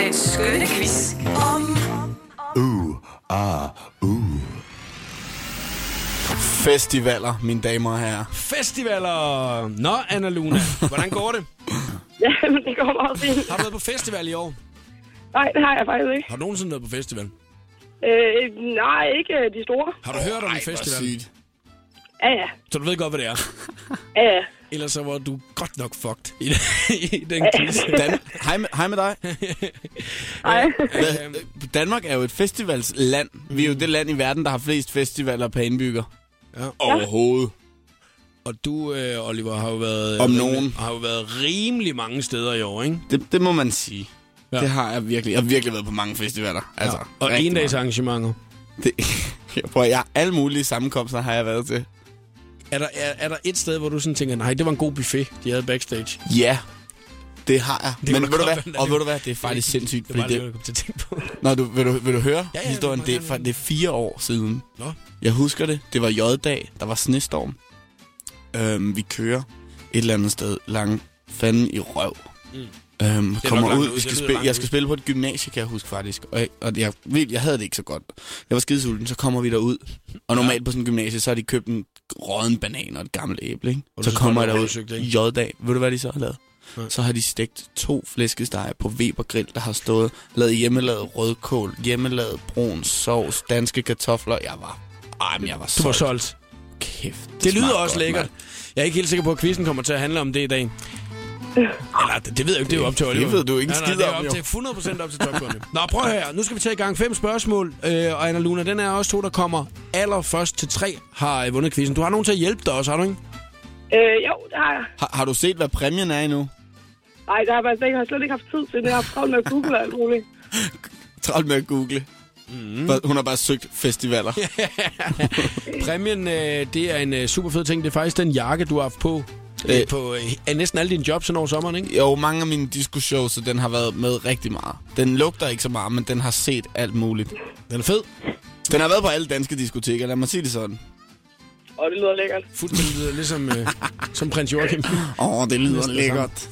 [SPEAKER 11] den skønne quiz om
[SPEAKER 2] Festivaler, mine damer og herrer.
[SPEAKER 1] Festivaler! Nå, Anna Luna, hvordan går det?
[SPEAKER 12] Ja, men det går meget fint.
[SPEAKER 1] Har du været på festival i år?
[SPEAKER 12] Nej, det har jeg faktisk ikke.
[SPEAKER 1] Har du nogensinde været på festival?
[SPEAKER 12] Øh, nej, ikke øh, de store.
[SPEAKER 1] Har du hørt om en
[SPEAKER 2] Ej, hvor
[SPEAKER 1] festival?
[SPEAKER 2] sygt.
[SPEAKER 12] Ja, ja.
[SPEAKER 1] Så du ved godt, hvad det er.
[SPEAKER 12] Ja, ja.
[SPEAKER 1] Ellers så var du godt nok fucked i, i den quiz.
[SPEAKER 2] Dan, hej, med, hej med dig.
[SPEAKER 12] Ej.
[SPEAKER 2] Hvad- Danmark er jo et festivalsland. Vi er jo det land i verden, der har flest festivaler per indbygger.
[SPEAKER 1] Ja.
[SPEAKER 2] Overhovedet.
[SPEAKER 1] Og du, øh, Oliver, har jo været...
[SPEAKER 2] Om nogen.
[SPEAKER 1] Har jo været rimelig mange steder i år, ikke?
[SPEAKER 2] Det, det må man sige.
[SPEAKER 1] Ja.
[SPEAKER 2] Det har jeg virkelig. Jeg har virkelig været på mange festivaler. Altså,
[SPEAKER 1] Og
[SPEAKER 2] rigtig
[SPEAKER 1] en dags
[SPEAKER 2] mange.
[SPEAKER 1] arrangementer.
[SPEAKER 2] Det, jeg, prøver, jeg har alle mulige sammenkomster har jeg været til.
[SPEAKER 1] Er der, er, er der et sted, hvor du sådan tænker, nej, det var en god buffet, de havde backstage?
[SPEAKER 2] Ja, det har jeg.
[SPEAKER 1] Det
[SPEAKER 2] Men ved du hvad? Og ved du hvad? Det er faktisk sindssygt.
[SPEAKER 1] Det var det, jeg kom til at tænke på.
[SPEAKER 2] Nå, du, vil, du, vil du høre
[SPEAKER 1] Ja, ja,
[SPEAKER 2] historien?
[SPEAKER 1] det
[SPEAKER 2] Det, er, det er fire år siden.
[SPEAKER 1] Nå.
[SPEAKER 2] Jeg husker det. Det var J-dag. Der var snestorm. Øhm, vi kører et eller andet sted langt fanden i røv.
[SPEAKER 1] Mm.
[SPEAKER 2] Øhm, kommer ud, vi skal spille, jeg skal spille på et gymnasie, kan jeg huske faktisk. Og, jeg, og jeg, jeg havde det ikke så godt. Jeg var skidesulten, så kommer vi derud. Og normalt på sådan en gymnasie, så har de købt en råden banan og et gammelt æble. Ikke? Så kommer jeg derud. J-dag. Ved du, hvad de så har lavet?
[SPEAKER 1] Nej.
[SPEAKER 2] Så har de stegt to flæskesteg på Weber Grill, der har stået, lavet hjemmelavet rødkål, hjemmelavet brun sovs, danske kartofler. Jeg var, ej, men jeg var
[SPEAKER 1] Du var
[SPEAKER 2] solgt.
[SPEAKER 1] solgt.
[SPEAKER 2] Kæft,
[SPEAKER 1] Det lyder
[SPEAKER 2] smagte
[SPEAKER 1] også
[SPEAKER 2] godt,
[SPEAKER 1] lækkert.
[SPEAKER 2] mand.
[SPEAKER 1] Jeg er ikke helt sikker på, at quizzen kommer til at handle om det i dag. Eller, det, det ved jeg jo ikke, det er jo op til
[SPEAKER 2] Det
[SPEAKER 1] Oliver.
[SPEAKER 2] ved du ikke
[SPEAKER 1] nej, nej,
[SPEAKER 2] skid
[SPEAKER 1] det er
[SPEAKER 2] om,
[SPEAKER 1] op
[SPEAKER 2] jo.
[SPEAKER 1] til 100% op til topgående. Nå, prøv at høre. Nu skal vi tage i gang. Fem spørgsmål. Øh, og Anna Luna, den er også to, der kommer allerførst til tre, har øh, vundet quizzen. Du har nogen til at hjælpe dig også, har du ikke?
[SPEAKER 12] Øh, jo, det har jeg.
[SPEAKER 2] Har, har du set, hvad præmien er endnu?
[SPEAKER 12] Nej, det har jeg faktisk ikke. Jeg har slet ikke haft tid til det. Jeg har haft travlt med at google og alt muligt.
[SPEAKER 2] Travlt med at google. Mm. Hun har bare søgt festivaler.
[SPEAKER 1] Præmien, øh, det er en øh, super fed ting. Det er faktisk den jakke, du har haft på. Øh,
[SPEAKER 2] Øh.
[SPEAKER 1] på øh, af næsten alle dine jobs hen over sommeren, ikke?
[SPEAKER 2] Jo, mange af mine disco-shows, så den har været med rigtig meget. Den lugter ikke så meget, men den har set alt muligt.
[SPEAKER 1] Den er fed.
[SPEAKER 2] Den har været på alle danske diskoteker, lad mig sige det sådan.
[SPEAKER 12] Og det lyder lækkert.
[SPEAKER 1] Fuldstændig lyder ligesom øh, som prins Joachim.
[SPEAKER 2] Åh, oh, det lyder lækkert.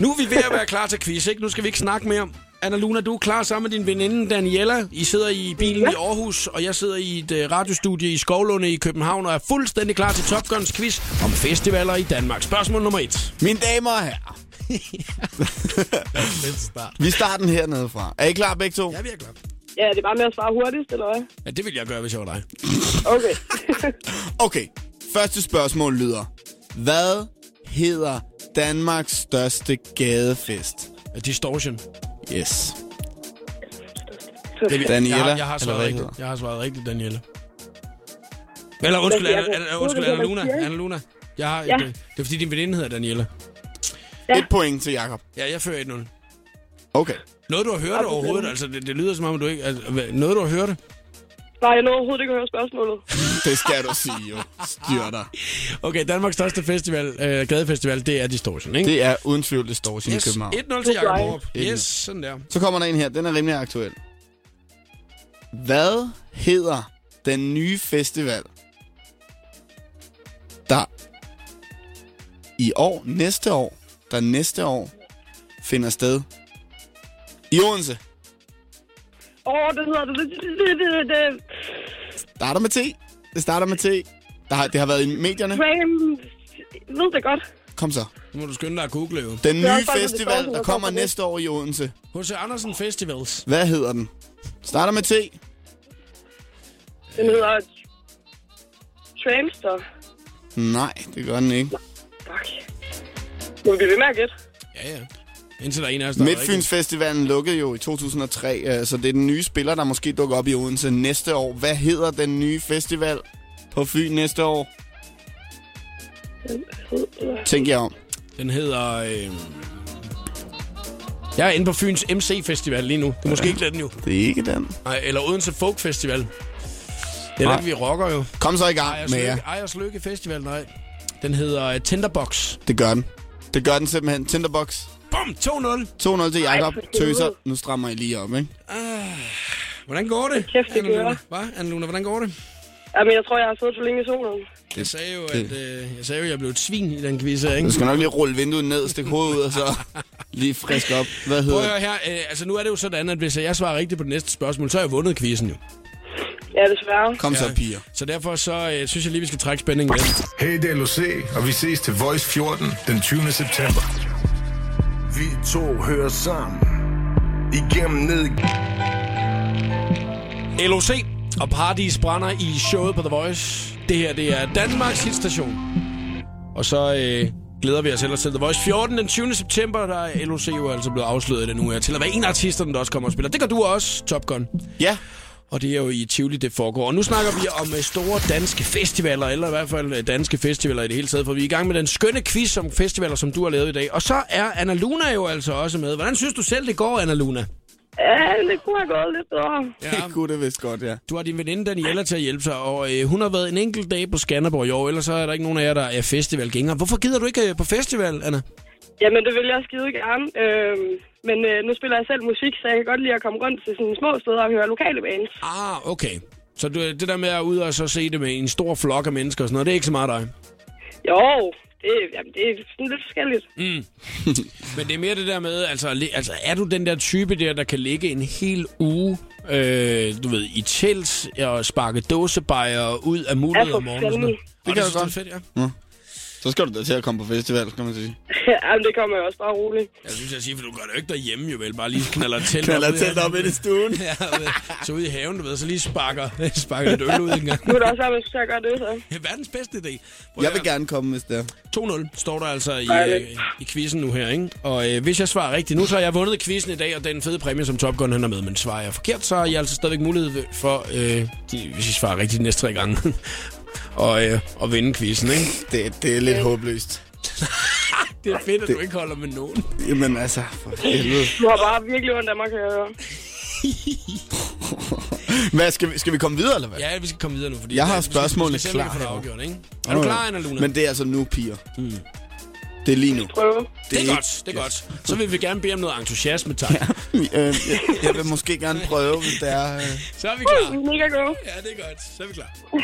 [SPEAKER 1] Nu er vi ved at være klar til quiz, ikke? Nu skal vi ikke snakke mere. Anna Luna, du er klar sammen med din veninde Daniela. I sidder i bilen ja. i Aarhus, og jeg sidder i et uh, radiostudie i Skovlunde i København, og er fuldstændig klar til Top Guns quiz om festivaler i Danmark. Spørgsmål nummer et.
[SPEAKER 2] Mine damer og herrer.
[SPEAKER 1] start.
[SPEAKER 2] Vi starter den hernede fra. Er I klar begge to?
[SPEAKER 1] Ja, vi er klar.
[SPEAKER 12] Ja, det er bare med at svare hurtigst, eller hvad?
[SPEAKER 1] Ja, det vil jeg gøre, hvis jeg var dig.
[SPEAKER 12] Okay.
[SPEAKER 2] Okay, første spørgsmål lyder. Hvad hedder Danmarks største gadefest?
[SPEAKER 1] Distortion.
[SPEAKER 2] Yes.
[SPEAKER 1] Det,
[SPEAKER 2] Daniela,
[SPEAKER 1] Jeg, har- jeg, har svaret
[SPEAKER 2] hvad
[SPEAKER 1] rigtigt.
[SPEAKER 2] hedder?
[SPEAKER 1] Jeg har svaret rigtigt, Daniela. Eller undskyld, Anna, Anna, undskyld, Anna Luna. Anna Luna. Jeg har,
[SPEAKER 12] Ja.
[SPEAKER 1] det, det er fordi, din veninde hedder Daniela.
[SPEAKER 12] Ja.
[SPEAKER 2] Et point til Jakob.
[SPEAKER 1] Ja, jeg fører 1-0.
[SPEAKER 2] Okay.
[SPEAKER 1] Noget, du har hørt overhovedet? Altså, det, det lyder som om, du ikke... Altså, noget, du har hørt?
[SPEAKER 12] Nej, jeg nåede overhovedet ikke at høre spørgsmålet.
[SPEAKER 2] Det skal du sige, jo. Styr dig.
[SPEAKER 1] Okay, Danmarks største festival, øh, gadefestival, det er Distortion, ikke?
[SPEAKER 2] Det er uden tvivl det store yes. i
[SPEAKER 1] yes.
[SPEAKER 2] København.
[SPEAKER 1] 1-0 til Jacob. Borup. Yes, sådan der.
[SPEAKER 2] Så kommer der en her. Den er rimelig aktuel. Hvad hedder den nye festival, der i år, næste år, der næste år finder sted i Odense?
[SPEAKER 12] Åh, oh, det hedder det. Det, det, det, det, det.
[SPEAKER 2] Starter med T. Det starter med T. Der har, det har været i medierne.
[SPEAKER 12] Frame. Ved det godt.
[SPEAKER 2] Kom så.
[SPEAKER 1] Nu må du skynde dig at google, jo.
[SPEAKER 2] Den nye festival, der kommer næste år i Odense.
[SPEAKER 1] H.C. Andersen Festivals.
[SPEAKER 2] Hvad hedder den? Starter med T.
[SPEAKER 12] Den hedder... Tramster.
[SPEAKER 2] Nej, det gør den ikke.
[SPEAKER 12] Fuck. Må vi blive ved med at gætte?
[SPEAKER 1] Ja, ja. Indtil der er en af os, der er
[SPEAKER 2] Midtfyns
[SPEAKER 1] rigtig.
[SPEAKER 2] Festivalen lukkede jo i 2003, øh, så det er den nye spiller, der måske dukker op i Odense næste år. Hvad hedder den nye festival på Fyn næste år? Tænk jer om.
[SPEAKER 1] Den hedder... Øh... Jeg er inde på Fyns MC Festival lige nu. Det er måske ikke den jo.
[SPEAKER 2] Det er ikke den.
[SPEAKER 1] Nej, eller Odense Folk Festival. Det er den, vi rocker jo.
[SPEAKER 2] Kom så i gang
[SPEAKER 1] Ejers
[SPEAKER 2] med jer.
[SPEAKER 1] Ejers Lykke Festival, nej. Den hedder uh, Tinderbox.
[SPEAKER 2] Det gør den. Det gør den simpelthen. Tinderbox.
[SPEAKER 1] Bum, 2-0.
[SPEAKER 2] 2-0 til Jakob. Tøser. Nu strammer I lige op, ikke?
[SPEAKER 1] Hvordan går det?
[SPEAKER 12] Kæft, det kører.
[SPEAKER 1] Hvad, Anna Luna, hvordan går det?
[SPEAKER 12] Jamen, jeg tror, jeg har siddet for længe i solen.
[SPEAKER 1] Jeg sagde jo, at øh, jeg, sagde jo, at jeg blev et svin i den quiz her, ikke?
[SPEAKER 2] Du skal nok lige rulle vinduet ned, stikke hovedet ud, og så lige frisk op. Hvad
[SPEAKER 1] Prøv
[SPEAKER 2] hedder
[SPEAKER 1] at høre her. Øh, altså, nu er det jo sådan, at hvis jeg svarer rigtigt på det næste spørgsmål, så har jeg vundet quizzen jo.
[SPEAKER 12] Ja, desværre.
[SPEAKER 2] Kom så,
[SPEAKER 1] Ja.
[SPEAKER 2] piger.
[SPEAKER 1] Så derfor så øh, synes jeg lige, vi skal trække spændingen lidt.
[SPEAKER 13] Hey, det er LOC, og vi ses til Voice 14 den 20. september. Vi to hører sammen igennem ned.
[SPEAKER 1] LOC og Paradis brænder i showet på The Voice. Det her, det er Danmarks hitstation. Og så øh, glæder vi os ellers til The Voice 14 den 20. september. Der er LOC jo altså blevet afsløret i den uge her til at være en af artisterne, der også kommer og spiller. Det gør du også, Top Gun.
[SPEAKER 2] Ja.
[SPEAKER 1] Og det er jo i Tivoli, det foregår. Og nu snakker vi om øh, store danske festivaler, eller i hvert fald øh, danske festivaler i det hele taget, for vi er i gang med den skønne quiz om festivaler, som du har lavet i dag. Og så er Anna Luna jo altså også med. Hvordan synes du selv, det går, Anna Luna?
[SPEAKER 12] Ja, det kunne have gået lidt bedre.
[SPEAKER 2] Ja. Det kunne det vist godt, ja.
[SPEAKER 1] Du har din veninde Daniela til at hjælpe sig, og øh, hun har været en enkelt dag på Skanderborg i år, ellers så er der ikke nogen af jer, der er festivalgængere. Hvorfor gider du ikke øh, på festival, Anna?
[SPEAKER 12] Jamen, det vil jeg skide gerne. Øhm, men øh, nu spiller jeg selv musik, så jeg kan godt lide at komme rundt til sådan små steder og høre lokale bands.
[SPEAKER 1] Ah, okay. Så du, det der med at ud og så se det med en stor flok af mennesker og sådan noget, det er ikke så meget dig?
[SPEAKER 12] Jo, det, jamen, det er sådan lidt forskelligt.
[SPEAKER 1] Mm. Men det er mere det der med, altså, altså er du den der type der, der kan ligge en hel uge, øh, du ved, i telt og sparke dåsebajer ud af
[SPEAKER 12] for
[SPEAKER 1] om morgenen? og sådan noget?
[SPEAKER 12] fanden.
[SPEAKER 1] Og
[SPEAKER 2] Det kan jeg
[SPEAKER 1] du,
[SPEAKER 2] godt.
[SPEAKER 1] det fedt, ja.
[SPEAKER 2] Nå. Så skal du da til at komme på festival, kan man sige.
[SPEAKER 12] jamen, det kommer jo også bare roligt.
[SPEAKER 1] Jeg synes, jeg siger, for du gør det jo ikke derhjemme, jo vel. Bare lige knaller telt
[SPEAKER 2] Knaller
[SPEAKER 1] op.
[SPEAKER 2] telt op ind i stuen.
[SPEAKER 1] ja, så ud i haven, du ved, så lige sparker, sparker et øl ud en gang.
[SPEAKER 12] Nu er der også at jeg gør det, så.
[SPEAKER 1] Det er verdens bedste idé. Prøv
[SPEAKER 2] Jeg
[SPEAKER 1] at
[SPEAKER 2] vil gerne komme, hvis det er.
[SPEAKER 1] 2-0 står der altså i, øh, i quizzen nu her, ikke? Og øh, hvis jeg svarer rigtigt nu, så har jeg vundet quizzen i dag, og den fede præmie, som Top Gun han er med. Men svarer jeg forkert, så har I altså stadigvæk mulighed for, øh, de, hvis I svarer rigtigt de næste tre gange, og, øh, at vinde quizzen, ikke?
[SPEAKER 2] Det, det er lidt håbløst.
[SPEAKER 1] Det er fedt, at
[SPEAKER 2] Det-
[SPEAKER 1] du ikke holder med nogen.
[SPEAKER 2] Jamen altså, for helvede.
[SPEAKER 12] Du har bare virkelig ondt af mig, kan jeg høre.
[SPEAKER 2] Hvad, skal, vi, skal vi komme videre, eller hvad?
[SPEAKER 1] Ja, vi skal komme videre nu, fordi
[SPEAKER 2] Jeg har
[SPEAKER 1] det- vi skal-
[SPEAKER 2] spørgsmålene
[SPEAKER 1] vi skal se, om vi
[SPEAKER 2] klar
[SPEAKER 1] kan få det
[SPEAKER 2] herovre.
[SPEAKER 1] afgjort, ikke? Er du klar, Anna Luna?
[SPEAKER 2] Men det er altså nu, piger.
[SPEAKER 1] Mm.
[SPEAKER 2] Det er lige nu.
[SPEAKER 12] Prøve.
[SPEAKER 1] Det er
[SPEAKER 2] ikke-
[SPEAKER 1] godt, det er godt. Så vil vi gerne bede om noget entusiasme, tak.
[SPEAKER 2] øh, jeg, jeg vil måske gerne prøve, hvis det er... Øh.
[SPEAKER 1] Så er vi klar.
[SPEAKER 12] Mega god.
[SPEAKER 1] Ja, det er godt. Så er vi klar.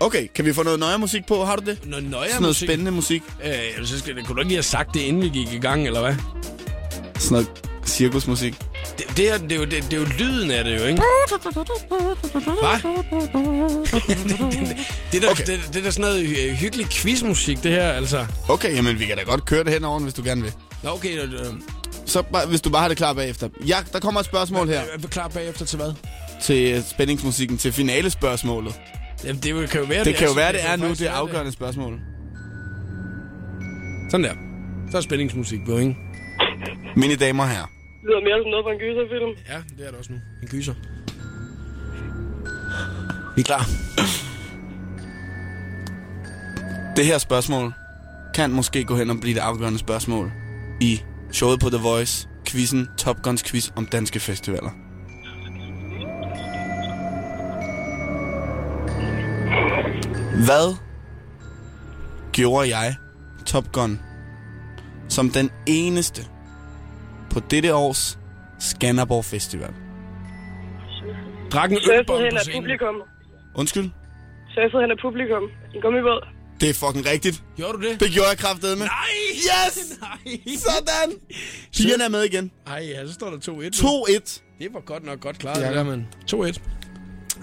[SPEAKER 2] Okay, kan vi få noget nøje musik på? Har du det?
[SPEAKER 1] Noget nøje
[SPEAKER 2] Sådan noget
[SPEAKER 1] musik.
[SPEAKER 2] spændende musik.
[SPEAKER 1] Øh, så skal det, kunne du ikke lige have sagt det, inden vi gik i gang, eller hvad?
[SPEAKER 2] Sådan noget cirkusmusik.
[SPEAKER 1] Det, det, er, det, er jo, det, det er jo lyden af det jo, ikke? Hvad? det, er da,
[SPEAKER 2] Okay.
[SPEAKER 1] det, det er da sådan noget øh, hyggelig quizmusik, det her, altså.
[SPEAKER 2] Okay, jamen vi kan da godt køre det henover, hvis du gerne vil.
[SPEAKER 1] Nå, okay. Øh, øh,
[SPEAKER 2] Så bare, hvis du bare har det klar bagefter. Ja, der kommer et spørgsmål her
[SPEAKER 1] er klar bagefter til hvad?
[SPEAKER 2] til spændingsmusikken, til finalespørgsmålet.
[SPEAKER 1] Jamen, det kan jo være,
[SPEAKER 2] Det kan jo være, det er nu det afgørende spørgsmål.
[SPEAKER 1] Sådan der. Så er spændingsmusik på, ikke?
[SPEAKER 2] Mine damer her.
[SPEAKER 12] Det lyder mere som noget fra en gyserfilm.
[SPEAKER 1] Ja, det er det også nu. En gyser. Vi er klar.
[SPEAKER 2] Det her spørgsmål kan måske gå hen og blive det afgørende spørgsmål i showet på The Voice, quizzen Top Guns quiz om danske festivaler. Hvad gjorde jeg, Top Gun, som den eneste på dette års Skanderborg Festival?
[SPEAKER 1] Drak en
[SPEAKER 12] Surfede hen
[SPEAKER 1] på
[SPEAKER 12] af
[SPEAKER 1] scenen.
[SPEAKER 12] publikum.
[SPEAKER 2] Undskyld?
[SPEAKER 12] Surfede hen af publikum. En gummibåd.
[SPEAKER 2] Det er fucking rigtigt.
[SPEAKER 1] Gjorde du det?
[SPEAKER 2] Det gjorde jeg kraftedeme. med.
[SPEAKER 1] Nej!
[SPEAKER 2] Yes!
[SPEAKER 1] Nej!
[SPEAKER 2] Sådan! Pigerne er med igen.
[SPEAKER 1] Ej, ja, så står der 2-1. nu.
[SPEAKER 2] 2-1.
[SPEAKER 1] Det var godt nok godt klaret,
[SPEAKER 2] Ja.
[SPEAKER 1] det der, mand. 2-1.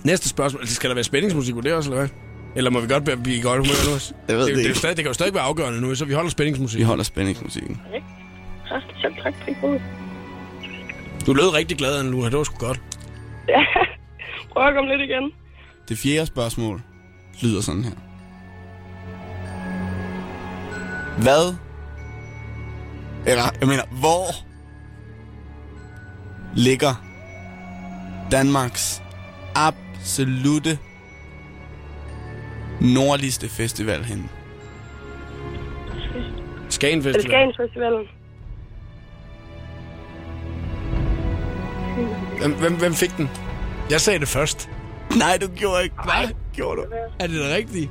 [SPEAKER 1] Næste spørgsmål. Skal der være spændingsmusik på det også, eller hvad? Eller må vi godt blive i godt humør nu? også?
[SPEAKER 2] Jeg ved
[SPEAKER 1] det,
[SPEAKER 2] det
[SPEAKER 1] det,
[SPEAKER 2] ikke.
[SPEAKER 1] stadig, det kan jo stadig være afgørende nu, så vi holder spændingsmusik.
[SPEAKER 2] Vi holder spændingsmusikken.
[SPEAKER 12] Ja, selv tak. Tak for det.
[SPEAKER 1] Du lød rigtig glad, Anne Luna. Det var sgu godt.
[SPEAKER 12] Ja. Prøv at komme lidt igen.
[SPEAKER 2] Det fjerde spørgsmål lyder sådan her. Hvad? Eller, jeg mener, hvor ligger Danmarks absolute nordligste festival henne?
[SPEAKER 1] Skagen
[SPEAKER 12] Er
[SPEAKER 1] Festival.
[SPEAKER 12] Skagen Festivalen?
[SPEAKER 1] Hvem, hvem, hvem fik den? Jeg sagde det først.
[SPEAKER 2] Nej, du gjorde ikke. Hvad gjorde du?
[SPEAKER 1] Er det det rigtige?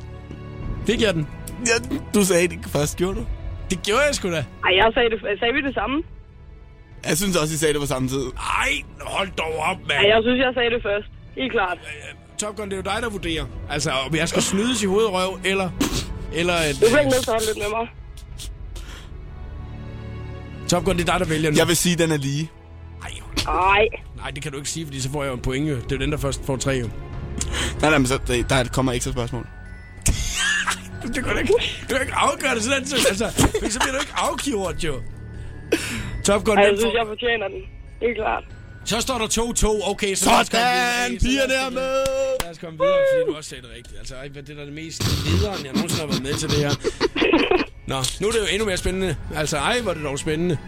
[SPEAKER 1] Fik jeg den?
[SPEAKER 2] Ja, du sagde det først, gjorde du?
[SPEAKER 1] Det gjorde jeg sgu da.
[SPEAKER 12] Ej, jeg sagde, det, sagde vi det samme?
[SPEAKER 2] Jeg synes også, I sagde det på samme tid.
[SPEAKER 1] Ej, hold dog op, mand.
[SPEAKER 12] Ej, jeg synes, jeg sagde det først. Helt klart.
[SPEAKER 1] Top Gun, det er jo dig, der vurderer. Altså, om jeg skal snydes i hovedet og røv, eller... Eller et,
[SPEAKER 12] Du bliver ikke nødt til at lidt med mig.
[SPEAKER 1] Top Gun, det er dig, der vælger nu.
[SPEAKER 2] Jeg vil sige, den er lige.
[SPEAKER 12] Ej.
[SPEAKER 1] Nej, det kan du ikke sige, fordi så får jeg jo en point. jo. Det er den, der først får tre, jo.
[SPEAKER 2] Nej, nej, men så, der, der kommer ekstra spørgsmål.
[SPEAKER 1] Du kan ikke, du kan ikke afgøre det sådan. så- Altså, så bliver du ikke afgjort, jo. Top Gun,
[SPEAKER 12] Ej, jeg synes,
[SPEAKER 1] får...
[SPEAKER 12] jeg fortjener den. Helt klart.
[SPEAKER 1] Så står der 2-2. Okay, så.
[SPEAKER 2] Sådan!
[SPEAKER 1] Så lad os
[SPEAKER 2] Pigerne er
[SPEAKER 1] komme-
[SPEAKER 2] med!
[SPEAKER 1] Lad os komme videre, fordi du også sagde det rigtigt. Altså, ej, hvad- det er da det mest lederen, jeg nogensinde har været med til det her. Nå, nu er det jo endnu mere spændende. Altså, ej, hvor er det dog spændende.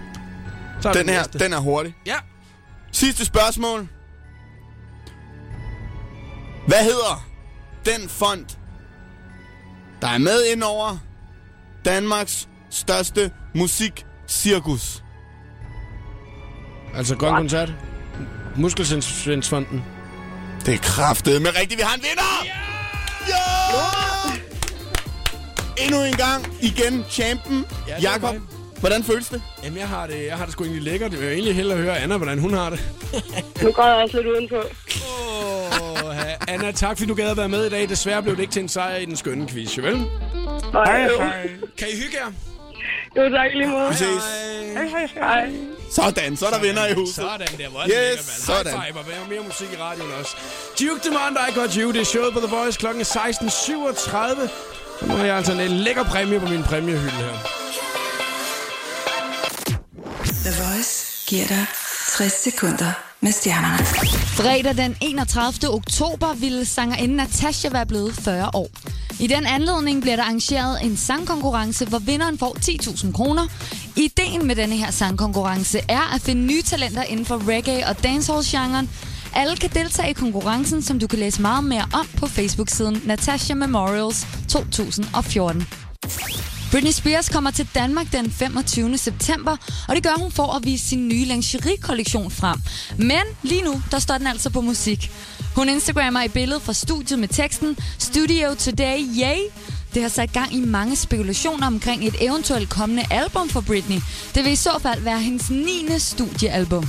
[SPEAKER 1] Så er
[SPEAKER 2] Den
[SPEAKER 1] det
[SPEAKER 2] her,
[SPEAKER 1] næste.
[SPEAKER 2] den er hurtig.
[SPEAKER 1] Ja.
[SPEAKER 2] Sidste spørgsmål. Hvad hedder den fond, der er med ind over Danmarks største musikcirkus?
[SPEAKER 1] Altså, Grøn Koncert. Muskelsvindsfonden.
[SPEAKER 2] Det er kraftet med rigtigt. Vi har en vinder! Ja! Endnu en gang. Igen champion.
[SPEAKER 1] Ja,
[SPEAKER 2] Jakob, hvordan føles det?
[SPEAKER 1] Jamen, jeg har det, jeg har det sgu egentlig lækkert. Jeg vil egentlig hellere høre Anna, hvordan hun har det.
[SPEAKER 12] Nu går jeg også lidt udenpå.
[SPEAKER 1] Åh, ha- Anna, tak fordi du gad at være med i dag. Desværre blev det ikke til en sejr i den skønne quiz, vel?
[SPEAKER 12] Hej,
[SPEAKER 1] Kan I hygge jer?
[SPEAKER 12] Jo, tak lige måde.
[SPEAKER 2] Vi ses.
[SPEAKER 12] Hej, hej, hej.
[SPEAKER 2] Sådan, så er der vinder i huset.
[SPEAKER 1] Sådan der, hvor er
[SPEAKER 2] Yes,
[SPEAKER 1] det lækkert, mand.
[SPEAKER 2] sådan.
[SPEAKER 1] High five, og mere, mere musik i radioen også. Duke Demand, I Got You, det er showet på The Voice klokken 16.37. Så nu har jeg altså en lækker præmie på min præmiehylde her.
[SPEAKER 11] The Voice giver dig 60 sekunder med stjernerne.
[SPEAKER 5] Fredag den 31. oktober ville sangerinden Natasha være blevet 40 år. I den anledning bliver der arrangeret en sangkonkurrence, hvor vinderen får 10.000 kroner. Ideen med denne her sangkonkurrence er at finde nye talenter inden for reggae og dancehall-genren. Alle kan deltage i konkurrencen, som du kan læse meget mere om på Facebook-siden Natasha Memorials 2014. Britney Spears kommer til Danmark den 25. september, og det gør hun for at vise sin nye lingerie-kollektion frem. Men lige nu, der står den altså på musik. Hun instagrammer et billede fra studiet med teksten Studio Today, yay! Det har sat gang i mange spekulationer omkring et eventuelt kommende album for Britney. Det vil i så fald være hendes 9. studiealbum.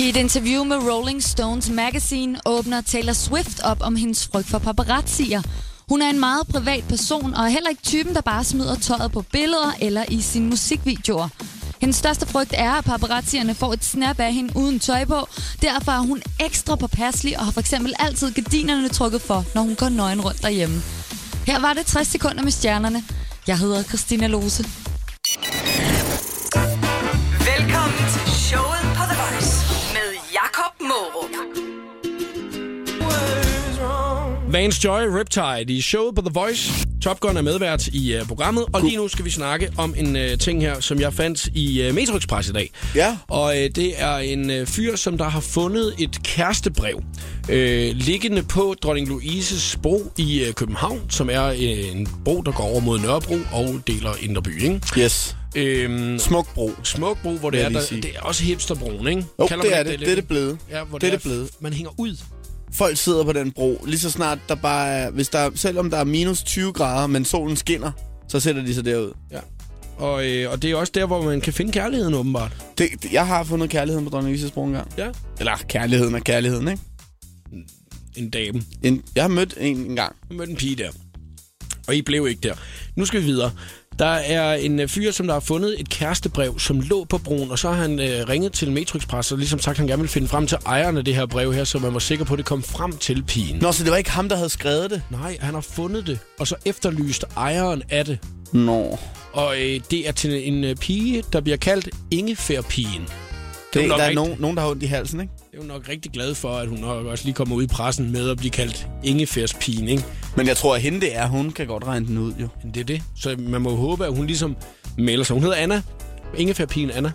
[SPEAKER 5] I et interview med Rolling Stones Magazine åbner Taylor Swift op om hendes frygt for paparazzier. Hun er en meget privat person og er heller ikke typen, der bare smider tøjet på billeder eller i sine musikvideoer. Hendes største frygt er, at paparazzierne får et snap af hende uden tøj på. Derfor er hun ekstra påpasselig og har for eksempel altid gardinerne trukket for, når hun går nøgen rundt derhjemme. Her var det 60 sekunder med stjernerne. Jeg hedder Christina Lose.
[SPEAKER 1] Vance Joy Riptide i showet på The Voice. Top Gun er medvært i uh, programmet, og lige nu skal vi snakke om en uh, ting her, som jeg fandt i uh, Metro Express i dag.
[SPEAKER 2] Ja.
[SPEAKER 1] Og uh, det er en uh, fyr, som der har fundet et kærestebrev uh, liggende på Dronning Louises bro i uh, København, som er uh, en bro, der går over mod Nørrebro og deler Indre By, ikke?
[SPEAKER 2] Yes.
[SPEAKER 1] Øhm,
[SPEAKER 2] Smuk bro.
[SPEAKER 1] Smuk bro, hvor det er, der,
[SPEAKER 2] sige.
[SPEAKER 1] det er også hipsterbroen, ikke?
[SPEAKER 2] Jo, det er det.
[SPEAKER 1] lidt,
[SPEAKER 2] Det er det blevet.
[SPEAKER 1] Ja, hvor
[SPEAKER 2] Det er det blevet.
[SPEAKER 1] Man hænger ud.
[SPEAKER 2] Folk sidder på den bro, lige så snart der bare er, hvis der, selvom der er minus 20 grader, men solen skinner, så sætter de sig derud.
[SPEAKER 1] Ja. Og, øh, og det er også der, hvor man kan finde kærligheden, åbenbart.
[SPEAKER 2] Det, det- jeg har fundet kærligheden på Dronning Louise's bro engang.
[SPEAKER 1] Ja.
[SPEAKER 2] Eller kærligheden er kærligheden, ikke?
[SPEAKER 1] En dame.
[SPEAKER 2] En, jeg har mødt en engang.
[SPEAKER 1] Jeg mødte en pige der. Og I blev ikke der. Nu skal vi videre. Der er en øh, fyr, som der har fundet et kærestebrev, som lå på broen, og så har han øh, ringet til Metro Express og ligesom sagt, at han gerne vil finde frem til ejeren af det her brev her, så man var sikker på, at det kom frem til pigen.
[SPEAKER 2] Nå, så det var ikke ham, der havde skrevet det?
[SPEAKER 1] Nej, han har fundet det, og så efterlyst ejeren af det.
[SPEAKER 2] Nå.
[SPEAKER 1] Og øh, det er til en øh, pige, der bliver kaldt Ingefærpigen.
[SPEAKER 2] Det,
[SPEAKER 1] hun
[SPEAKER 2] der
[SPEAKER 1] nok
[SPEAKER 2] er
[SPEAKER 1] rigtig-
[SPEAKER 2] nogen, nogen, der har ondt i halsen, ikke?
[SPEAKER 1] Det er hun nok rigtig glad for, at hun nok også lige kommer ud i pressen med at blive kaldt Ingefærspigen, ikke?
[SPEAKER 2] Men jeg tror, at hende det er, hun kan godt regne den ud, jo.
[SPEAKER 1] Men det er det. Så man må håbe, at hun ligesom melder sig. Hun hedder Anna. Ingefærpigen Anna.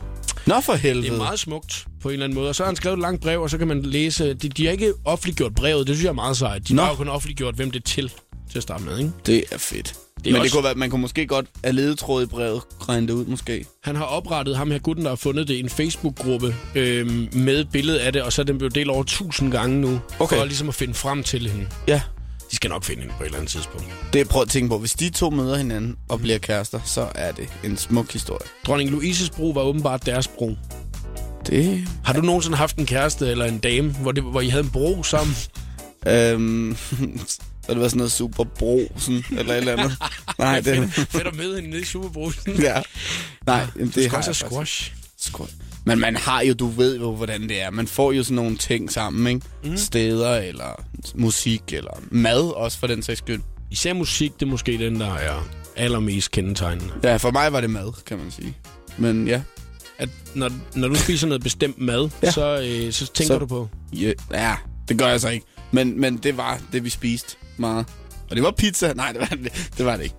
[SPEAKER 2] Nå for helvede.
[SPEAKER 1] Det er meget smukt på en eller anden måde. Og så har han skrevet et langt brev, og så kan man læse... De, de har ikke offentliggjort brevet. Det synes jeg er meget sejt. De
[SPEAKER 2] Nå.
[SPEAKER 1] har jo kun offentliggjort, hvem det er til, til at starte med, ikke?
[SPEAKER 2] Det er fedt.
[SPEAKER 1] Det er
[SPEAKER 2] Men
[SPEAKER 1] også-
[SPEAKER 2] det kunne være, man kunne måske godt af ledetråd i brevet regne det ud, måske.
[SPEAKER 1] Han har oprettet ham her gutten, der har fundet det i en Facebook-gruppe øhm, med billedet af det, og så er den blevet delt over tusind gange nu,
[SPEAKER 2] Okay.
[SPEAKER 1] for ligesom at finde frem til hende.
[SPEAKER 2] Ja.
[SPEAKER 1] De skal nok finde hende på et eller andet tidspunkt.
[SPEAKER 2] Det prøv at tænke på, hvis de to møder hinanden og bliver kærester, så er det en smuk historie.
[SPEAKER 1] Dronning Louises bro var åbenbart deres bro.
[SPEAKER 2] Det...
[SPEAKER 1] Har du nogensinde haft en kæreste eller en dame, hvor, det, hvor I havde en bro sammen?
[SPEAKER 2] Øhm, så det var sådan noget super bro, sådan, eller et eller andet. Nej, det...
[SPEAKER 1] Fedt, fedt at møde hende nede i Superbrusen.
[SPEAKER 2] ja. Nej, jamen,
[SPEAKER 1] Det skal
[SPEAKER 2] har
[SPEAKER 1] også
[SPEAKER 2] jeg
[SPEAKER 1] squash.
[SPEAKER 2] Squash. Men man har jo, du ved jo, hvordan det er. Man får jo sådan nogle ting sammen, ikke? Mm. Steder, eller musik, eller mad også, for den sags skyld.
[SPEAKER 1] Især musik, det er måske den, der er allermest kendetegnende.
[SPEAKER 2] Ja, for mig var det mad, kan man sige. Men ja.
[SPEAKER 1] At når, når du spiser noget bestemt mad. Ja. så, øh, så tænker
[SPEAKER 2] Så-
[SPEAKER 1] du på...
[SPEAKER 2] Ja, ja, det gør jeg så ikke. Men, men det var det, vi spiste meget. Og det var pizza. Nej, det var det, det, var det ikke.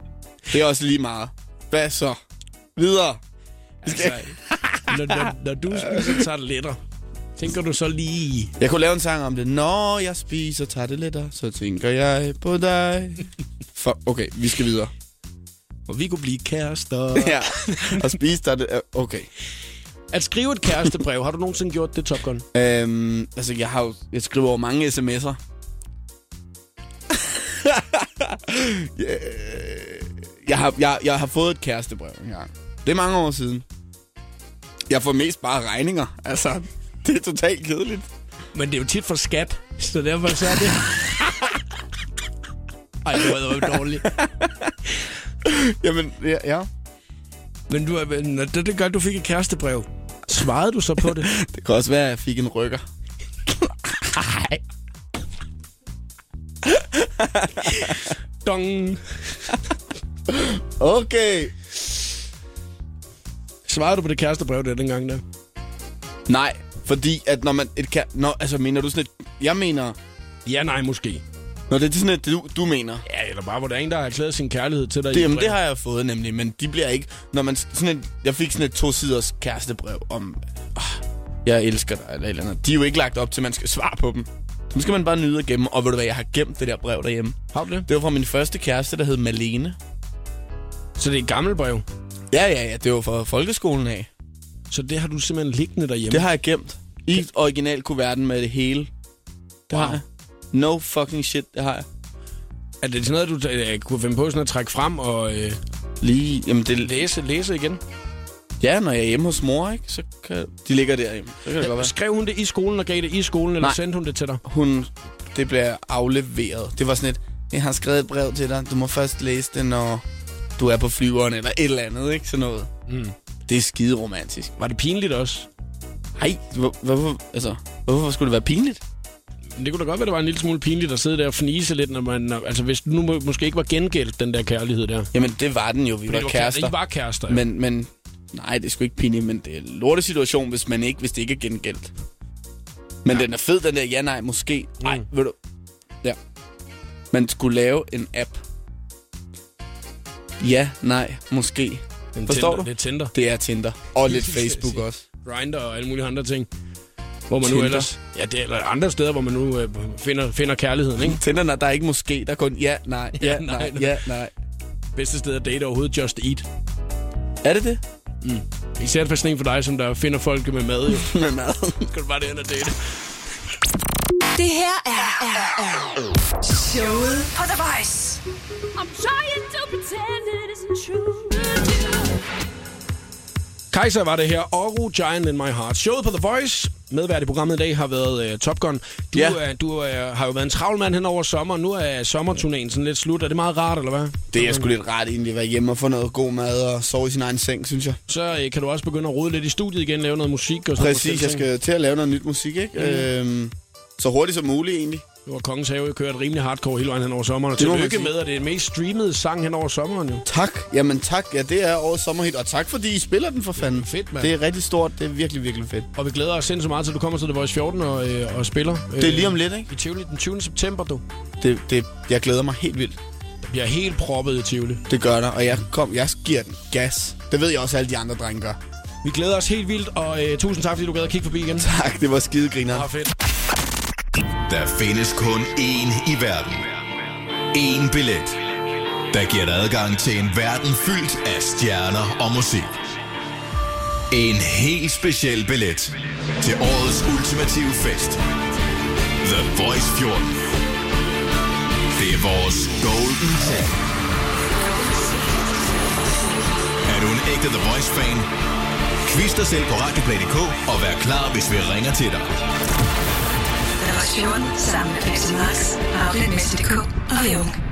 [SPEAKER 2] Det er også lige meget. Hvad så? Videre.
[SPEAKER 1] Altså, når, når, når du spiser tarteletter, tænker du så lige...
[SPEAKER 2] Jeg kunne lave en sang om det. Når jeg spiser tarteletter, så tænker jeg på dig. For, okay, vi skal videre.
[SPEAKER 1] Og vi kunne blive kærester.
[SPEAKER 2] ja, og spise tarteletter. Okay.
[SPEAKER 1] At skrive et kærestebrev, har du nogensinde gjort det, Top Gun?
[SPEAKER 2] Øhm, altså, jeg har jo, jeg skriver jo mange sms'er. Yeah. jeg, har, jeg, jeg har fået et kærestebrev engang. Det er mange år siden. Jeg får mest bare regninger. Altså, det er totalt kedeligt.
[SPEAKER 1] Men det er jo tit for skat, så derfor så er det... Ej, det var jo dårligt.
[SPEAKER 2] Jamen, ja. ja.
[SPEAKER 1] Men du, er- når det, det gør, at du fik et kærestebrev. Svarede du så på det?
[SPEAKER 2] Det kan også være, at jeg fik en rykker.
[SPEAKER 1] Nej. Dong.
[SPEAKER 2] Okay.
[SPEAKER 1] Svarede du på det kærestebrev der dengang der?
[SPEAKER 2] Nej, fordi at når man... Et kær... Nå, altså, mener du sådan et... Jeg mener...
[SPEAKER 1] Ja, nej, måske.
[SPEAKER 2] Nå, det er sådan et, du, du mener.
[SPEAKER 1] Ja, eller bare, hvor der er en, der har erklæret sin kærlighed til dig.
[SPEAKER 2] Det, jamen, det har jeg fået nemlig, men de bliver ikke... Når man sådan et, jeg fik sådan et to-siders kærestebrev om... Oh, jeg elsker dig, eller eller andet. De er jo ikke lagt op til, at man skal svare på dem. Dem skal man bare nyde at gemme. Og ved du hvad, jeg har gemt det der brev derhjemme.
[SPEAKER 1] Har du det?
[SPEAKER 2] Det var fra min første kæreste, der hed Malene.
[SPEAKER 1] Så det er et gammelt brev?
[SPEAKER 2] Ja, ja, ja. Det var fra folkeskolen af.
[SPEAKER 1] Så det har du simpelthen liggende derhjemme?
[SPEAKER 2] Det har jeg gemt. I original kuverten med det hele. Det
[SPEAKER 1] Wow.
[SPEAKER 2] har jeg. No fucking shit, det har jeg.
[SPEAKER 1] Er det sådan noget, du øh, kunne finde på sådan at trække frem og øh,
[SPEAKER 2] Lige, jamen det,
[SPEAKER 1] læse, læse igen?
[SPEAKER 2] Ja, når jeg er hjemme hos mor, ikke, så kan, de ligger derhjemme. Så kan det godt være.
[SPEAKER 1] Skrev hun det i skolen og gav det i skolen, eller
[SPEAKER 2] Nej.
[SPEAKER 1] sendte hun det til dig?
[SPEAKER 2] Hun, det bliver afleveret. Det var sådan et, jeg har skrevet et brev til dig. Du må først læse det, når du er på flyveren, eller et eller andet, ikke? Sådan noget.
[SPEAKER 1] Mm.
[SPEAKER 2] Det er skide romantisk.
[SPEAKER 1] Var det pinligt også?
[SPEAKER 2] Nej, hvor, hvorfor, altså, hvorfor skulle det være pinligt?
[SPEAKER 1] Det kunne da godt være, det var en lille smule pinligt at sidde der og fnise lidt, når man... Altså, hvis nu må, måske ikke var gengældt, den der kærlighed der.
[SPEAKER 2] Jamen, det var den jo. Vi
[SPEAKER 1] Fordi
[SPEAKER 2] var
[SPEAKER 1] du var
[SPEAKER 2] kærester.
[SPEAKER 1] I var kærester, ja.
[SPEAKER 2] Men, men, nej, det er sgu ikke pinligt, men det er en lortesituation, hvis, man ikke, hvis det ikke er gengældt. Men ja. den er fed, den der ja, nej, måske. Nej, mm. ved du. Ja. Man skulle lave en app. Ja, nej, måske.
[SPEAKER 1] En
[SPEAKER 2] Forstår
[SPEAKER 1] Tinder,
[SPEAKER 2] du?
[SPEAKER 1] Det er Tinder.
[SPEAKER 2] Det er Tinder. Og lidt Facebook også.
[SPEAKER 1] Grindr og alle mulige andre ting. Hvor man nu
[SPEAKER 2] Tinder.
[SPEAKER 1] ellers... Ja, det er eller andre steder, hvor man nu øh, finder, finder kærligheden, ikke?
[SPEAKER 2] Tinder, der er ikke måske, der er kun ja, nej, ja, nej, ja, nej.
[SPEAKER 1] Bedste sted at date overhovedet, Just Eat.
[SPEAKER 2] Er det det?
[SPEAKER 1] Mm. Især for sådan en for dig, som der finder folk med mad, jo.
[SPEAKER 2] med mad.
[SPEAKER 1] kan du bare derhen og date.
[SPEAKER 11] Det her er, er, er showet på The Voice.
[SPEAKER 4] I'm trying to pretend it isn't true.
[SPEAKER 1] Kaiser var det her, Oru Giant in My Heart. Showet på The Voice, medvært i programmet i dag, har været uh, Top Gun. Du,
[SPEAKER 2] Ja.
[SPEAKER 1] er, du er, har jo været en travl mand hen over sommer. Nu er sommerturnéen sådan lidt slut. Er det meget rart, eller hvad?
[SPEAKER 2] Det er sgu lidt rart egentlig at være hjemme og få noget god mad og sove i sin egen seng, synes jeg.
[SPEAKER 1] Så uh, kan du også begynde at rode lidt i studiet igen, lave noget musik og sådan
[SPEAKER 2] Præcis, jeg skal til at lave noget nyt musik, ikke?
[SPEAKER 1] Mhm.
[SPEAKER 2] Øhm, så hurtigt som muligt egentlig.
[SPEAKER 1] Nu har Kongens Have kørt rimelig hardcore hele vejen hen over sommeren. Og
[SPEAKER 2] Det
[SPEAKER 1] tillykke med, at det er den mest streamede sang hen over sommeren, jo.
[SPEAKER 2] Tak. Jamen tak. Ja, det er årets sommerhit. Og tak, fordi I spiller den for fanden.
[SPEAKER 1] Fedt, mand.
[SPEAKER 2] Det er rigtig stort. Det er virkelig, virkelig fedt.
[SPEAKER 1] Og vi glæder os sindssygt meget til, at du kommer til The Voice 14 og, øh, og spiller.
[SPEAKER 2] Det er lige om lidt, ikke?
[SPEAKER 1] I Tivoli den 20. september, du.
[SPEAKER 2] Det, det, jeg glæder mig helt vildt.
[SPEAKER 1] Det bliver helt proppet i Tivoli.
[SPEAKER 2] Det gør der. Og jeg, kom, jeg giver den gas. Det ved jeg også, alle de andre drenge gør.
[SPEAKER 1] Vi glæder os helt vildt, og øh, tusind tak, fordi du gad at kigge forbi igen.
[SPEAKER 2] Tak, det var skide griner.
[SPEAKER 1] Ah, fedt.
[SPEAKER 6] Der findes kun én i verden. En billet, der giver dig adgang til en verden fyldt af stjerner og musik. En helt speciel billet til årets ultimative fest. The Voice 14. Det er vores golden ticket. Er du en ægte The Voice-fan? Quiz dig selv på radioplay.dk og vær klar, hvis vi ringer til dig.
[SPEAKER 11] The Voice 14 sammen med Pepsi Max, Outlet.dk og Jung.